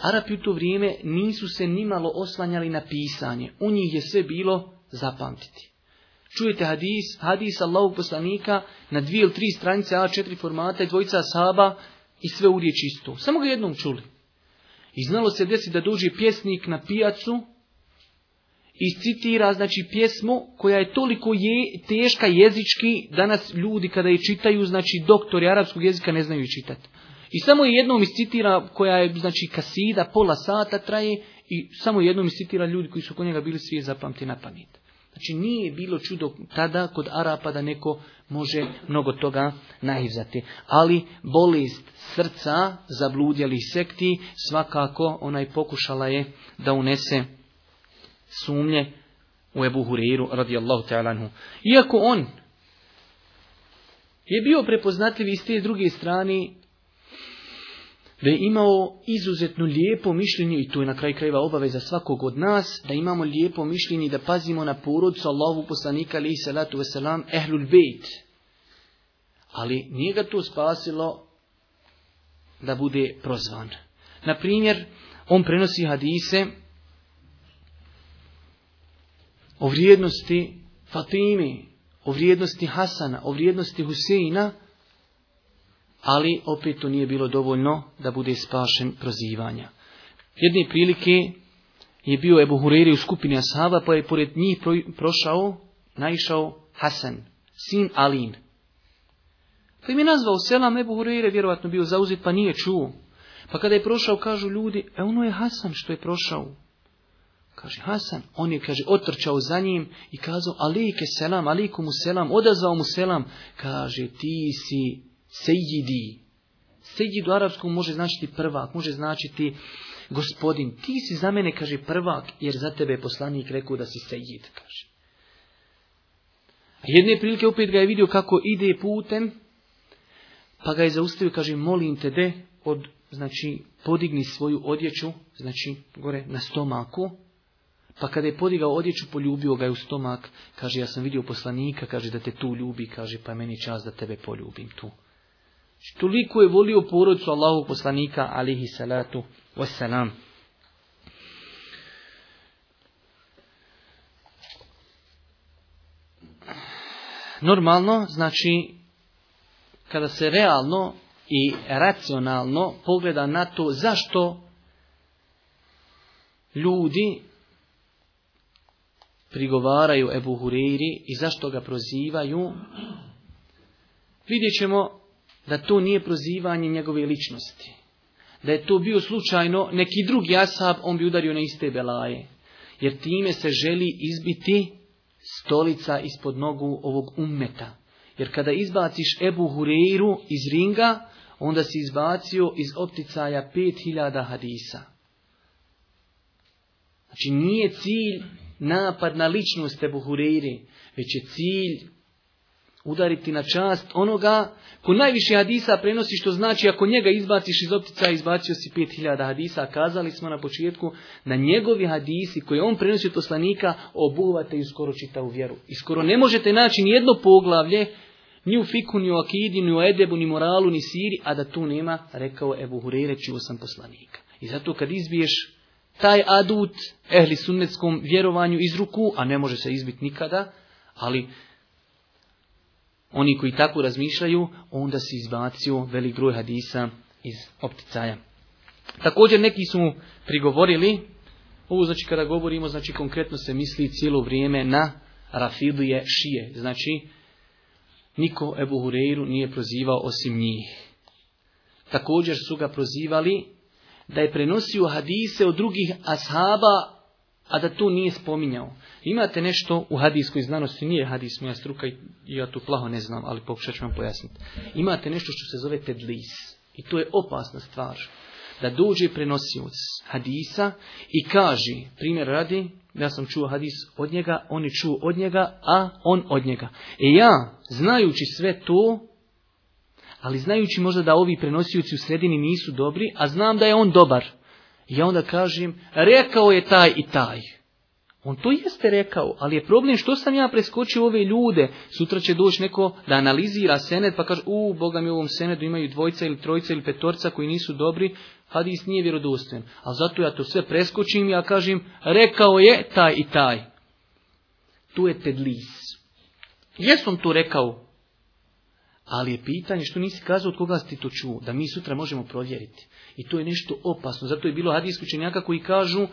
Arapi u to vrijeme nisu se nimalo oslanjali na pisanje. U njih je sve bilo zapamtiti. Čujete hadis, hadis Allahog poslanika na dvije ili tri stranice A4 formata i dvojica saba i sve u riječi isto. Samo ga jednom čuli. I znalo se desi da dođe pjesnik na pijacu i citira znači pjesmu koja je toliko je, teška jezički danas ljudi kada je čitaju, znači doktori arapskog jezika ne znaju čitati. I samo je jednom iscitira, koja je znači kasida, pola sata traje i samo jednom iscitira ljudi koji su kod njega bili svi zapamti na pamet. Znači nije bilo čudo tada kod Arapa da neko može mnogo toga naizati. Ali bolest srca zabludjeli sekti svakako onaj pokušala je da unese sumnje u Ebu Hureyru radijallahu ta'alanhu. Iako on je bio prepoznatljiv iz te druge strane da je imao izuzetno lijepo mišljenje, i to je na kraju krajeva obaveza svakog od nas, da imamo lijepo mišljenje da pazimo na porodcu Allahu poslanika ali i wasalam, ehlul bejt. Ali nije ga to spasilo da bude prozvan. Na primjer, on prenosi hadise o vrijednosti Fatimi, o vrijednosti Hasana, o vrijednosti Huseina, ali opet to nije bilo dovoljno da bude spašen prozivanja. Jedne prilike je bio Ebu Hureyri u skupini Ashaba, pa je pored njih prošao, naišao Hasan, sin Alin. Pa im je nazvao selam, Ebu je vjerojatno bio zauzet, pa nije čuo. Pa kada je prošao, kažu ljudi, e ono je Hasan što je prošao. Kaže Hasan, on je, kaže, otrčao za njim i kazao, alike selam, aliku mu selam, odazvao mu selam. Kaže, ti si Sejidi. Sejid u arapskom može značiti prvak, može značiti gospodin. Ti si za mene, kaže, prvak, jer za tebe je poslanik rekao da si sejid, kaže. jedne prilike opet ga je vidio kako ide putem, pa ga je zaustavio, kaže, molim te de, od, znači, podigni svoju odjeću, znači, gore, na stomaku, pa kada je podigao odjeću, poljubio ga je u stomak, kaže, ja sam vidio poslanika, kaže, da te tu ljubi, kaže, pa meni čas da tebe poljubim tu. Toliko je volio porodicu Allahu poslanika alihi salatu wassalam. Normalno, znači, kada se realno i racionalno pogleda na to zašto ljudi prigovaraju Ebu Huriri i zašto ga prozivaju, vidjet ćemo da to nije prozivanje njegove ličnosti. Da je to bio slučajno neki drugi asab, on bi udario na iste belaje. Jer time se želi izbiti stolica ispod nogu ovog ummeta. Jer kada izbaciš Ebu Hureiru iz ringa, onda si izbacio iz opticaja 5000 hadisa. Znači nije cilj napad na ličnost Ebu Hureyri, već je cilj udariti na čast onoga ko najviše hadisa prenosi, što znači ako njega izbaciš iz optica, izbacio si hiljada hadisa, kazali smo na početku na njegovi hadisi koje on prenosi od poslanika obuhvate i skoro čitavu vjeru. I skoro ne možete naći ni jedno poglavlje, ni u fiku, ni u akidi, ni u edebu, ni moralu, ni siri, a da tu nema, rekao Ebu Hureyre, čuo sam poslanika. I zato kad izbiješ taj adut ehli sunnetskom vjerovanju iz ruku, a ne može se izbiti nikada, ali oni koji tako razmišljaju, onda se izbacio velik broj hadisa iz opticaja. Također neki su prigovorili, ovo znači kada govorimo, znači konkretno se misli cijelo vrijeme na Rafidije Šije. Znači, niko Ebu Hureyru nije prozivao osim njih. Također su ga prozivali da je prenosio hadise od drugih ashaba a da tu nije spominjao. Imate nešto u hadijskoj znanosti, nije hadis moja struka i ja tu plaho ne znam, ali pokušat ću vam pojasniti. Imate nešto što se zove tedlis i to je opasna stvar. Da dođe prenosioc hadisa i kaže, primjer radi, ja sam čuo hadis od njega, on je čuo od njega, a on od njega. E ja, znajući sve to, ali znajući možda da ovi prenosioci u sredini nisu dobri, a znam da je on dobar, ja onda kažem, rekao je taj i taj. On to jeste rekao, ali je problem što sam ja preskočio ove ljude. Sutra će doći neko da analizira senet pa kaže, u, Boga mi u ovom senedu imaju dvojca ili trojca ili petorca koji nisu dobri, hadis nije vjerodostven. A zato ja to sve preskočim i ja kažem, rekao je taj i taj. Tu je tedlis. Jesam to rekao, ali je pitanje što nisi kazao od koga si to čuo, da mi sutra možemo provjeriti. I to je nešto opasno. Zato je bilo hadijsku činjaka koji kažu,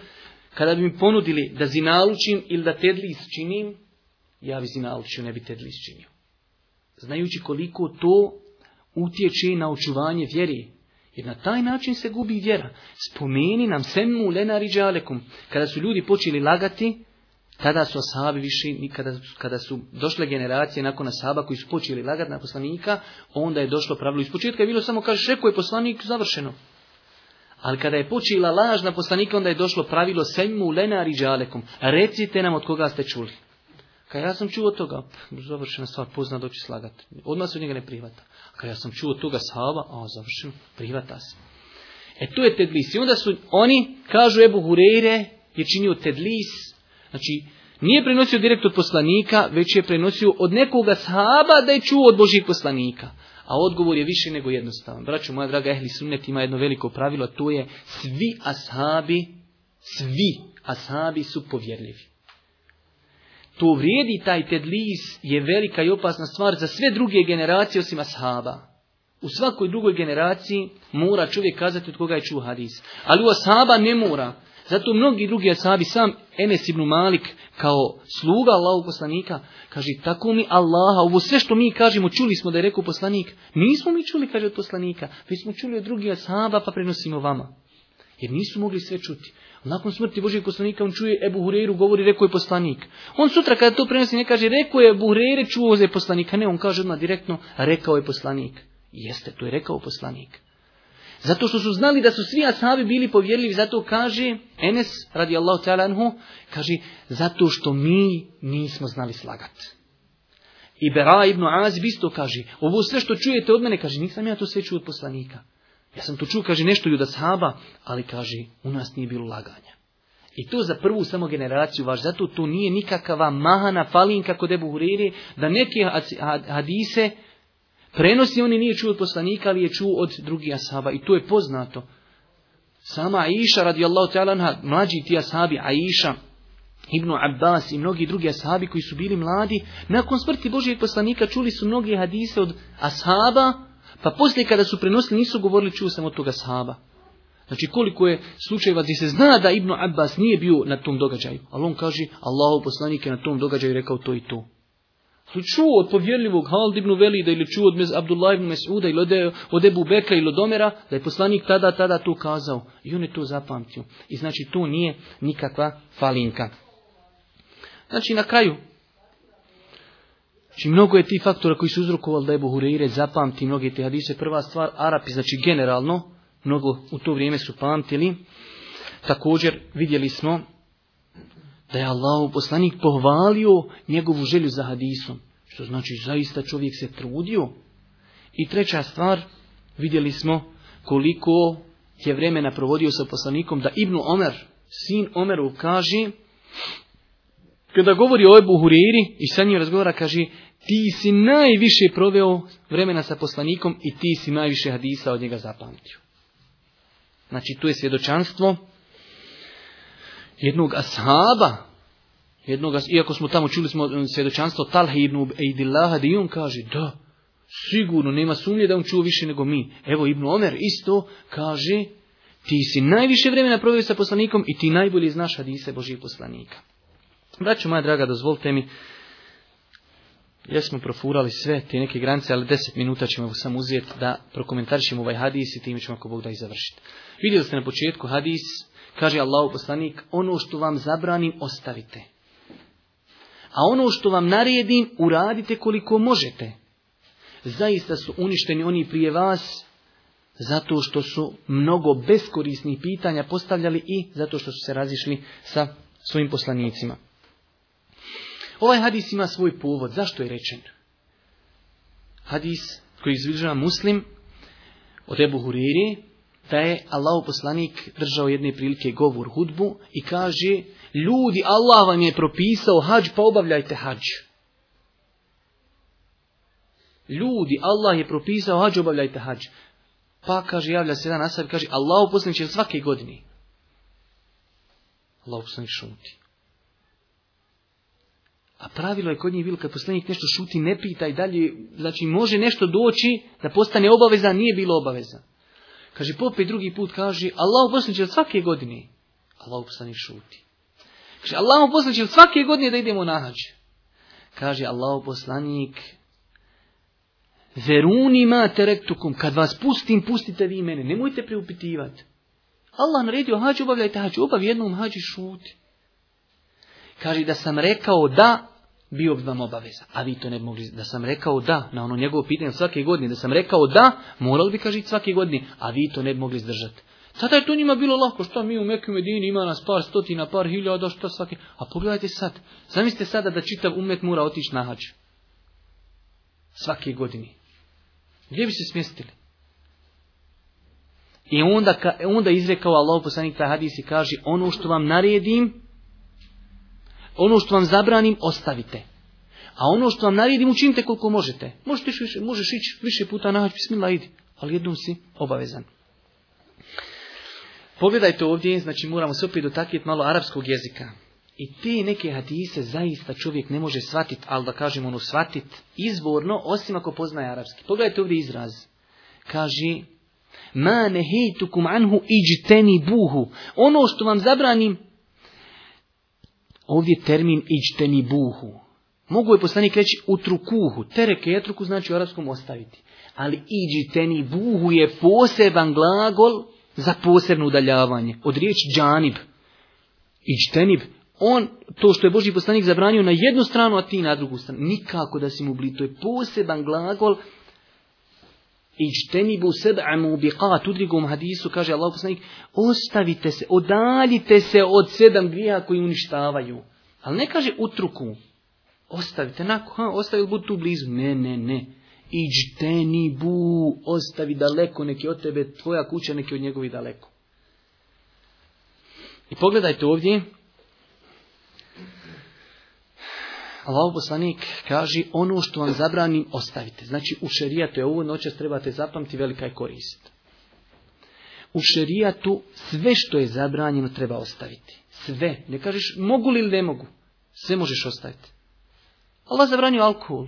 kada bi mi ponudili da zinalučim ili da tedlis činim, ja bi zinalučio, ne bi tedlis činio. Znajući koliko to utječe na očuvanje vjeri, jer na taj način se gubi vjera. Spomeni nam semu lena riđalekom. Kada su ljudi počeli lagati, tada su ashabi više, kada, kada su došle generacije nakon ashaba koji su počeli lagati na poslanika, onda je došlo pravilo. Iz početka je bilo samo kaže rekao je poslanik, završeno. Ali kada je počela laž na poslanika, onda je došlo pravilo semu lena riđalekom. Recite nam od koga ste čuli. Kad ja sam čuo toga, završena stvar, pozna doći slagati. Odmah se od njega ne privata. Kada ja sam čuo toga sahaba, a završeno, privata se. E tu je tedlis. I onda su oni, kažu Ebu Hureyre, je činio tedlis Znači, nije prenosio direkt od poslanika, već je prenosio od nekoga sahaba da je čuo od Božih poslanika. A odgovor je više nego jednostavan. Braćo moja draga Ehli Sunnet ima jedno veliko pravilo, a to je svi ashabi, svi ashabi su povjerljivi. To vrijedi taj tedlis je velika i opasna stvar za sve druge generacije osim ashaba. U svakoj drugoj generaciji mora čovjek kazati od koga je čuo hadis. Ali u ashaba ne mora. Zato mnogi drugi asabi, sam Enes ibn Malik, kao sluga Allahog poslanika, kaže, tako mi Allaha, ovo sve što mi kažemo, čuli smo da je rekao poslanik. Nismo mi čuli, kaže, od poslanika, već smo čuli od drugih asaba, pa prenosimo vama. Jer nisu mogli sve čuti. Nakon smrti Božeg poslanika on čuje Ebu Hureyru, govori, rekao je poslanik. On sutra kada to prenosi ne kaže, rekao je Ebu Hureyre, čuo je poslanika. Ne, on kaže odmah direktno, rekao je poslanik. Jeste, to je rekao poslanik. Zato što su znali da su svi ashabi bili povjerljivi, zato kaže Enes radijallahu ta'ala anhu, kaže zato što mi nismo znali slagat. I Bera ibn Azib isto kaže, ovo sve što čujete od mene, kaže nisam ja to sve čuo od poslanika. Ja sam to čuo, kaže nešto i od ali kaže u nas nije bilo laganja. I to za prvu samo generaciju vaš, zato to nije nikakava mahana falinka kod Ebu Huriri, da neke hadise Prenosi oni nije čuo od poslanika, ali je čuo od drugih ashaba. I to je poznato. Sama Aisha radijallahu ta'ala, mlađi ti ashabi, Aisha, Ibnu Abbas i mnogi drugi ashabi koji su bili mladi, nakon smrti Božijeg poslanika čuli su mnogi hadise od ashaba, pa poslije kada su prenosili nisu govorili čuo sam od toga ashaba. Znači koliko je slučajeva gdje se zna da Ibnu Abbas nije bio na tom događaju, ali on kaže Allahu poslanik je na tom događaju rekao to i to. Ali čuo od povjerljivog Halid ibn Velida ili čuo od Mez Abdullah ibn Mesuda ili e-, od, Ebu Bekra ili od Omera, da je poslanik tada, tada to kazao. I on je to zapamtio. I znači to nije nikakva falinka. Znači na kraju, Znači, mnogo je tih faktora koji su uzrokovali da je Buhureire zapamti mnoge te hadise. Prva stvar, Arapi, znači generalno, mnogo u to vrijeme su pamtili. Također, vidjeli smo da je Allah poslanik pohvalio njegovu želju za hadisom. Što znači zaista čovjek se trudio. I treća stvar, vidjeli smo koliko je vremena provodio sa poslanikom da Ibnu Omer, sin Omeru, kaže kada govori o Ebu Huriri i sa njim razgovara, kaže ti si najviše proveo vremena sa poslanikom i ti si najviše hadisa od njega zapamtio. Znači, tu je svjedočanstvo jednog ashaba, jednog, iako smo tamo čuli smo mm, svjedočanstvo talha ibn Eidillaha, da i on kaže, da, sigurno, nema sumnje da on čuo više nego mi. Evo Ibn Omer isto kaže, ti si najviše vremena provio sa poslanikom i ti najbolje znaš hadise Božih poslanika. ću, moja draga, dozvolite mi, jesmo profurali sve te neke granice, ali deset minuta ćemo sam uzeti da prokomentarišemo ovaj hadis i time ćemo ako Bog da i završiti. Vidjeli ste na početku hadis Kaže Allah poslanik, ono što vam zabranim, ostavite. A ono što vam naredim, uradite koliko možete. Zaista su uništeni oni prije vas, zato što su mnogo beskorisnih pitanja postavljali i zato što su se razišli sa svojim poslanicima. Ovaj hadis ima svoj povod. Zašto je rečen? Hadis koji izvržava muslim od Ebu Huriri, da je Allahu poslanik držao jedne prilike govor hudbu i kaže ljudi Allah vam je propisao hađ pa obavljajte hađ. Ljudi Allah je propisao hađ obavljajte hađ. Pa kaže javlja se jedan asab kaže Allah poslanik će svake godine. Allahu poslanik šuti. A pravilo je kod njih bilo kad poslanik nešto šuti ne pita i dalje, znači može nešto doći da postane obavezan, nije bilo obaveza. Kaže, popi drugi put kaže, Allah će od svake godine. Allah poslanić šuti. Kaže, Allah će od svake godine da idemo na hađ. Kaže, Allah poslanik, veruni ma terektukum, kad vas pustim, pustite vi mene, nemojte priupitivati. Allah naredio hađu, obavljajte hađu, obav jednom hađi šuti. Kaže da sam rekao da, bio bi vam obaveza. A vi to ne mogli, da sam rekao da, na ono njegovo pitanje svake godine, da sam rekao da, morali bi kažiti svake godine, a vi to ne bi mogli izdržati. Tada je to njima bilo lako, što mi u Meku Medini ima nas par stotina, par hiljada, što svake. A pogledajte sad, zamislite sada da čitav umet mora otići na hađu. Svake godine. Gdje bi se smjestili? I onda, onda izrekao Allah poslanik taj hadis i kaže, ono što vam naredim, ono što vam zabranim, ostavite. A ono što vam naredim, učinite koliko možete. Možete više, možeš ići više puta naći, bismillah, idi. Ali jednom si obavezan. Pogledajte ovdje, znači moramo se opet dotaknuti malo arapskog jezika. I te neke hadise zaista čovjek ne može shvatiti, ali da kažem ono shvatit izvorno, osim ako poznaje arapski. Pogledajte ovdje izraz. Kaže, ma hejtukum anhu iđteni buhu. Ono što vam zabranim, ovdje termin iđteni buhu. Mogu je poslanik reći utrukuhu, tereke etruku znači u arapskom ostaviti. Ali iđteni buhu je poseban glagol za posebno udaljavanje. Od riječi džanib. Iđtenib. On, to što je Boži poslanik zabranio na jednu stranu, a ti na drugu stranu. Nikako da si mu blito. To je poseban glagol sed amu mubiqat. U drugom hadisu kaže Allah ostavite se, odaljite se od sedam grija koji uništavaju. Ali ne kaže utruku. Ostavite, nako, ha, ostavite budu tu blizu. Ne, ne, ne. bu ostavi daleko, neki od tebe, tvoja kuća, neki od njegovi daleko. I pogledajte ovdje, Allaho poslanik kaže ono što vam zabranim ostavite. Znači u šerijatu je ovo noćas trebate zapamtiti, velika je korist. U šerijatu sve što je zabranjeno treba ostaviti. Sve. Ne kažeš mogu li ili ne mogu. Sve možeš ostaviti. Allah zabranio alkohol.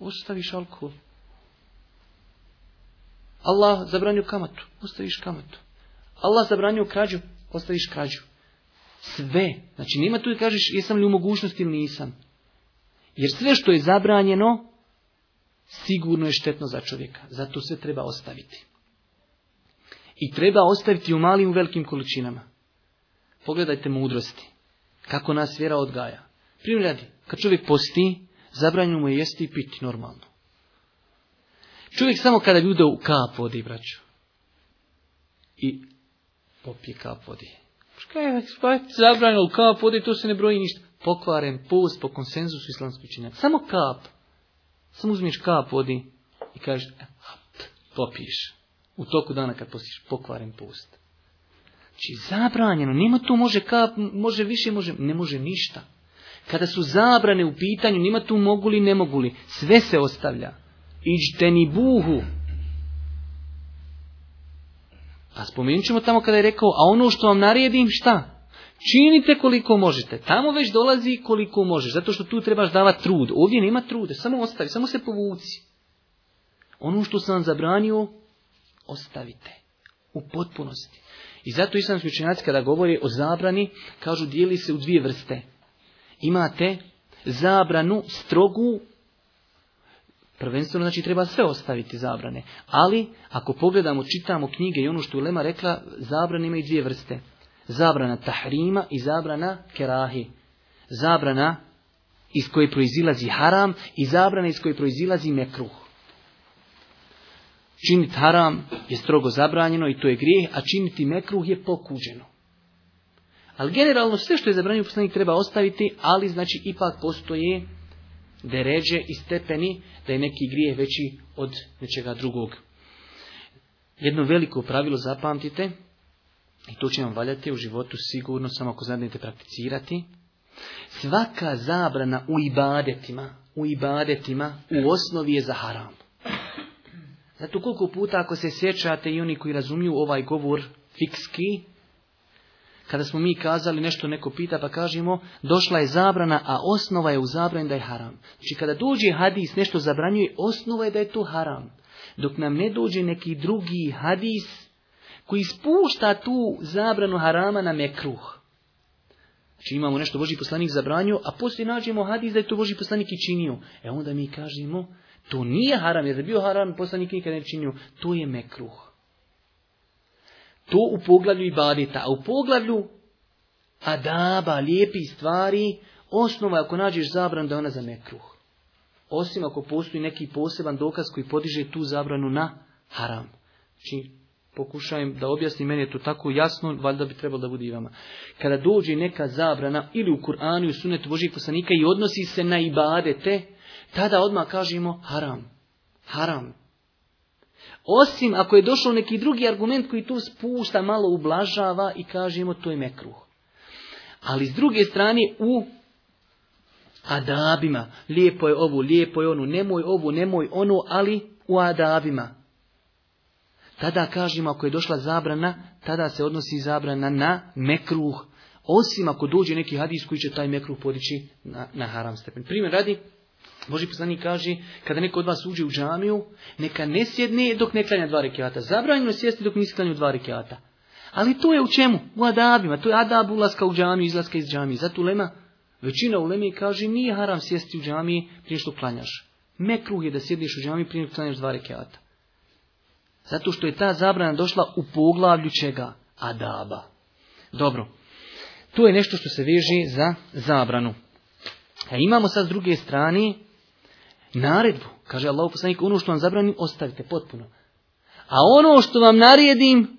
Ostaviš alkohol. Allah zabranio kamatu. Ostaviš kamatu. Allah zabranio krađu. Ostaviš krađu. Sve. Znači nema tu i kažeš jesam li u mogućnosti ili nisam. Jer sve što je zabranjeno, sigurno je štetno za čovjeka. Zato sve treba ostaviti. I treba ostaviti u malim i velikim količinama. Pogledajte mudrosti. Kako nas vjera odgaja. Primljadi, radi, kad čovjek posti, zabranju mu je jesti i piti normalno. Čovjek samo kada ljude u kap vodi, braću. I popije kap vodi. Šta je zabranjeno kap vode, to se ne broji ništa. Pokvaren post po konsenzusu islamskih Samo kap. Samo uzmiš kap vodi i kažeš, e, popiš U toku dana kad postiš pokvaren post. Znači zabranjeno, nema tu može kap, može više, može, ne može ništa. Kada su zabrane u pitanju, nima tu mogu li, ne mogu li. Sve se ostavlja. Iđte ni buhu, a spomenut ćemo tamo kada je rekao, a ono što vam naredim, šta? Činite koliko možete. Tamo već dolazi koliko možeš, zato što tu trebaš davati trud. Ovdje nema trude. samo ostavi, samo se povuci. Ono što sam vam zabranio, ostavite. U potpunosti. I zato islamski učenjaci kada govori o zabrani, kažu dijeli se u dvije vrste. Imate zabranu strogu Prvenstveno znači treba sve ostaviti zabrane. Ali ako pogledamo, čitamo knjige i ono što je Lema rekla, zabrane imaju dvije vrste. Zabrana tahrima i zabrana kerahi. Zabrana iz koje proizilazi haram i zabrana iz koje proizilazi mekruh. Činiti haram je strogo zabranjeno i to je grijeh, a činiti mekruh je pokuđeno. Ali generalno sve što je zabranjeno poslanik treba ostaviti, ali znači ipak postoje deređe i stepeni da je neki grijeh veći od nečega drugog. Jedno veliko pravilo zapamtite, i to će vam valjati u životu sigurno, samo ako znate prakticirati, svaka zabrana u ibadetima, u ibadetima, u osnovi je za haram. Zato koliko puta ako se sjećate i oni koji razumiju ovaj govor fikski, kada smo mi kazali nešto neko pita pa kažemo došla je zabrana, a osnova je u zabrani da je haram. Znači kada dođe hadis nešto zabranjuje, osnova je da je to haram. Dok nam ne dođe neki drugi hadis koji spušta tu zabranu harama na mekruh. Znači imamo nešto Boži poslanik zabranju, a poslije nađemo hadis da je to Boži poslanik i činio. E onda mi kažemo, to nije haram, jer je bio haram, poslanik nikad ne činio, to je mekruh. To u poglavlju ibadeta, a u poglavlju adaba, lijepi stvari, osnova ako nađeš zabran da ona za nekruh. Osim ako postoji neki poseban dokaz koji podiže tu zabranu na haram. Znači, pokušajem da objasnim, meni je to tako jasno, valjda bi trebalo da bude i vama. Kada dođe neka zabrana ili u Kur'anu i u sunetu Božih poslanika i odnosi se na ibadete, tada odmah kažemo haram. Haram. Osim ako je došao neki drugi argument koji tu spušta, malo ublažava i kažemo to je mekruh. Ali s druge strane u adabima, lijepo je ovo, lijepo je ono, nemoj ovo, nemoj ono, ali u adabima. Tada kažemo ako je došla zabrana, tada se odnosi zabrana na mekruh. Osim ako dođe neki hadis koji će taj mekruh podići na, na haram stepen. Primjer radi, Boži poslanik kaže, kada neko od vas uđe u džamiju, neka ne sjedne dok ne klanja dva rekiata. Zabranjeno je sjesti dok nisi klanju dva rekiata. Ali to je u čemu? U adabima. To je adab ulaska u džamiju, izlaska iz džamije. Zato ulema, većina ulemi kaže, nije haram sjesti u džamiji prije što klanjaš. Mekruh je da sjediš u džamiji prije što klanjaš dva rekiata. Zato što je ta zabrana došla u poglavlju čega? Adaba. Dobro. To je nešto što se veže za zabranu. A e, imamo sad s druge strane naredbu. Kaže Allah poslanik, ono što vam zabranim, ostavite potpuno. A ono što vam naredim,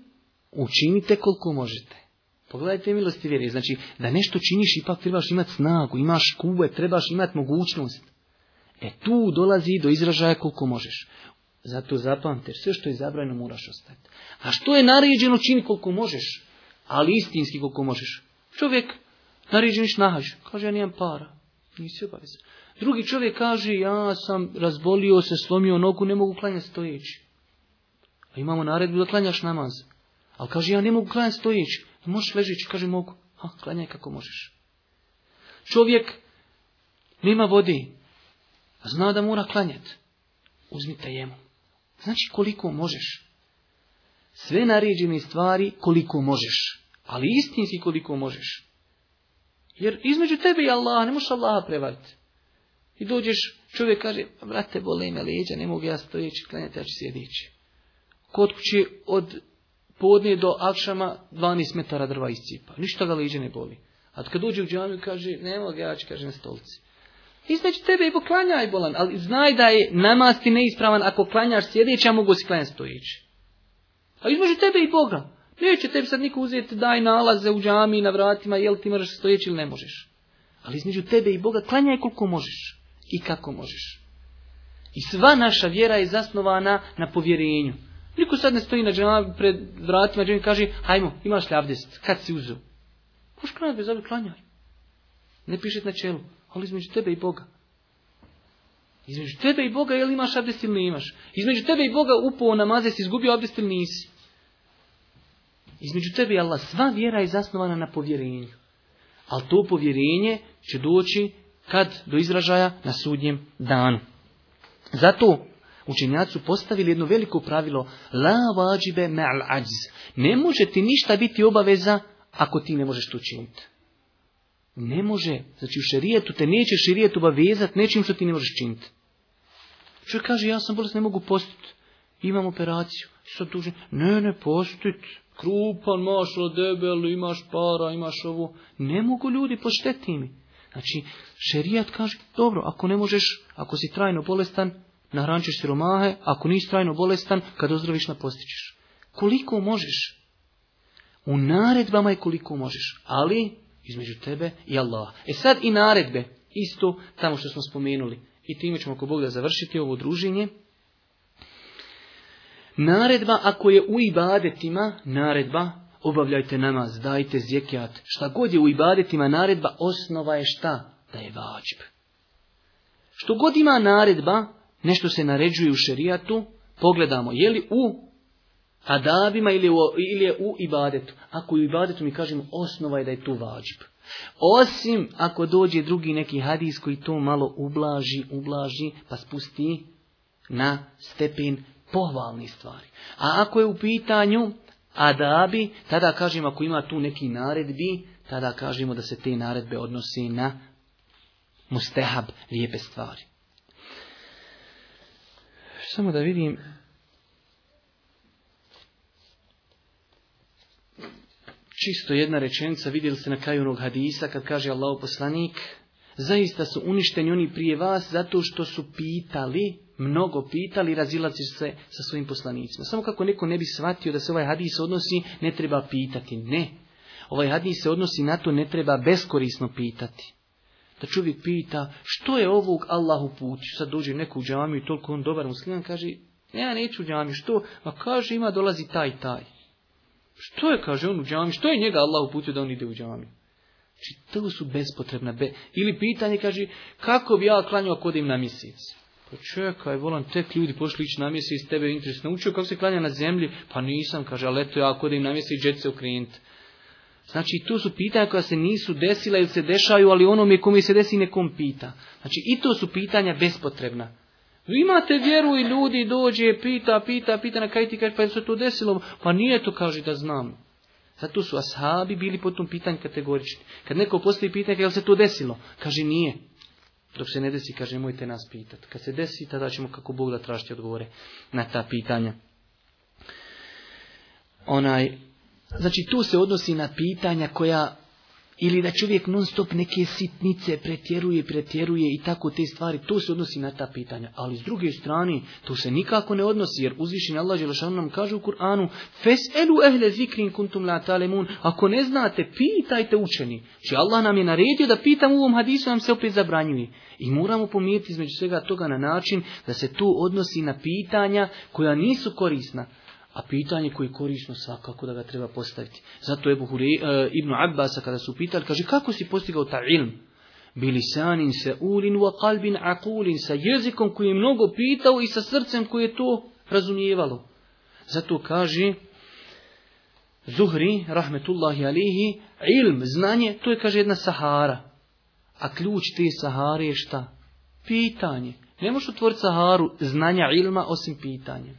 učinite koliko možete. Pogledajte milosti vjere. Znači, da nešto činiš, ipak trebaš imati snagu, imaš kube, trebaš imati mogućnost. E tu dolazi do izražaja koliko možeš. Zato zapamte, sve što je zabranjeno moraš ostaviti. A što je naređeno, čini koliko možeš. Ali istinski koliko možeš. Čovjek naređeni nahaš, Kaže, ja nijem para. Nisi obavezan. Drugi čovjek kaže, ja sam razbolio se, slomio nogu, ne mogu klanjati stojeći. A imamo naredbu da klanjaš namaz. Ali kaže, ja ne mogu klanjati stojeći. E, možeš ležići, Kaže, mogu. Ha, klanjaj kako možeš. Čovjek nema vodi, a zna da mora klanjati. Uzmite jemu. Znači koliko možeš. Sve naređene stvari koliko možeš. Ali istinski koliko možeš. Jer između tebe i Allaha ne možeš Allaha prevariti. I dođeš, čovjek kaže, pa, brate, bole me leđa, ne mogu ja stojeći, klanjati, ja ću sjedići. Kod kuće od podne do akšama 12 metara drva iscipa. Ništa ga leđa ne boli. A kad dođe u džamiju, kaže, ne mogu ja ću, kaže, na stolci. Između znači tebe i poklanjaj bolan, ali znaj da je namaz i neispravan ako klanjaš sjedeći, ja mogu si klanjati stojeći. A između tebe i Boga. Neće tebi sad niko uzeti daj nalaze u džami na vratima, jel ti moraš stojeći ili ne možeš. Ali između tebe i Boga klanjaj koliko možeš i kako možeš. I sva naša vjera je zasnovana na povjerenju. Niko sad ne stoji na pred vratima i kaže, hajmo, imaš li abdest, kad si uzeo? Možeš klanjati bez abdest, klanjaj. Ne piše na čelu, ali između tebe i Boga. Između tebe i Boga, jel imaš abdest ili imaš? Između tebe i Boga upao namaze si izgubio abdest ili nisi? Između tebe i Allah, sva vjera je zasnovana na povjerenju. Ali to povjerenje će doći kad? Do izražaja na sudnjem danu. Zato učenjacu postavili jedno veliko pravilo la vađibe ma'l ajz. Ne može ti ništa biti obaveza ako ti ne možeš to činiti. Ne može. Znači u šerijetu te neće šerijet obavezat nečim što ti ne možeš činiti. Čovjek kaže ja sam bolest, ne mogu postiti. Imam operaciju. Sad tuže? ne, ne, postiti. Krupan, mašlo debel, imaš para, imaš ovo. Ne mogu ljudi, pošteti mi. Znači, šerijat kaže, dobro, ako ne možeš, ako si trajno bolestan, nahrančeš siromahe, ako nisi trajno bolestan, kad ozdraviš napostićeš. Koliko možeš? U naredbama je koliko možeš, ali između tebe i Allaha. E sad i naredbe, isto tamo što smo spomenuli. I time ćemo ako Bog da završiti ovo druženje. Naredba ako je u ibadetima, naredba obavljajte namaz, dajte zekijat, šta god je u ibadetima naredba, osnova je šta? Da je vađb. Što god ima naredba, nešto se naređuje u šerijatu, pogledamo je li u adabima ili, ili je u ibadetu. Ako je u ibadetu mi kažemo osnova je da je tu vađb. Osim ako dođe drugi neki hadis koji to malo ublaži, ublaži, pa spusti na stepen pohvalni stvari. A ako je u pitanju adabi, tada kažemo ako ima tu neki naredbi, tada kažemo da se te naredbe odnose na mustehab, lijepe stvari. Samo da vidim čisto jedna rečenica, vidjeli ste na kraju onog hadisa kad kaže Allah poslanik, zaista su uništeni oni prije vas zato što su pitali mnogo pitali i razilazi se sa svojim poslanicima. Samo kako neko ne bi shvatio da se ovaj hadis odnosi, ne treba pitati. Ne. Ovaj hadis se odnosi na to, ne treba beskorisno pitati. Da čovjek pita, što je ovog Allahu put? Sad dođe neko u džamiju i toliko on dobar musliman, kaže, ja neću u džamiju, što? Ma kaže, ima dolazi taj, taj. Što je, kaže on u džamiju, što je njega Allah uputio da on ide u džamiju? Znači, to su bespotrebna. Be... Ili pitanje, kaže, kako bi ja klanjao ako odim na mjesec? Pa čekaj, volan, tek ljudi pošli ići na iz tebe interes. Naučio kako se klanja na zemlji? Pa nisam, kaže, ali eto ja ako im na i džet se Znači, tu su pitanja koja se nisu desila ili se dešaju, ali onome kome se desi nekom pita. Znači, i to su pitanja bespotrebna. Vi imate vjeru i ljudi dođe, pita, pita, pita, na kaj ti kaže, pa je se to desilo? Pa nije to, kaže, da znam. Zato su ashabi bili potom tom pitanju kategorični. Kad neko postavi pitanje, je se to desilo? Kaže, nije. Dok se ne desi, kaže, nemojte nas pitati. Kad se desi, tada ćemo kako Bog da tražiti odgovore na ta pitanja. Onaj, znači, tu se odnosi na pitanja koja ili da čovjek non stop neke sitnice pretjeruje, pretjeruje i tako te stvari. To se odnosi na ta pitanja. Ali s druge strane, to se nikako ne odnosi. Jer uzvišen Allah Želešanu nam kaže u Kur'anu Fes'elu ehle zikrin kuntum la Ako ne znate, pitajte učeni. Či znači, Allah nam je naredio da pitam u ovom hadisu nam se opet zabranjuje. I moramo pomiriti između svega toga na način da se tu odnosi na pitanja koja nisu korisna. A pitanje koje je korisno svakako da ga treba postaviti. Zato je Hure, e, Ibnu Abbasa kada su pitali, kaže kako si postigao ta ilm? Bilisanin se ulin wa kalbin akulin, sa jezikom koji je mnogo pitao i sa srcem koje je to razumijevalo. Zato kaže Zuhri, rahmetullahi alihi, ilm, znanje, to je kaže jedna sahara. A ključ te sahare je šta? Pitanje. Ne možeš otvoriti saharu znanja ilma osim pitanja.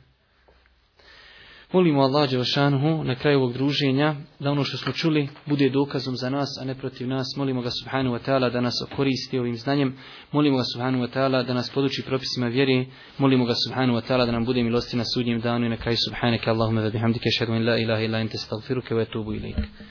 Molimo Allah Đelšanhu na kraju ovog druženja da ono što smo čuli bude dokazom za nas, a ne protiv nas. Molimo ga Subhanu wa ta'ala da nas okoristi ovim znanjem. Molimo ga Subhanu wa ta'ala da nas poduči propisima vjeri. Molimo ga Subhanu wa ta'ala da nam bude milosti na sudnjem danu i na kraju Subhanaka Allahumma ve bihamdike shahadu la ilaha illa ente wa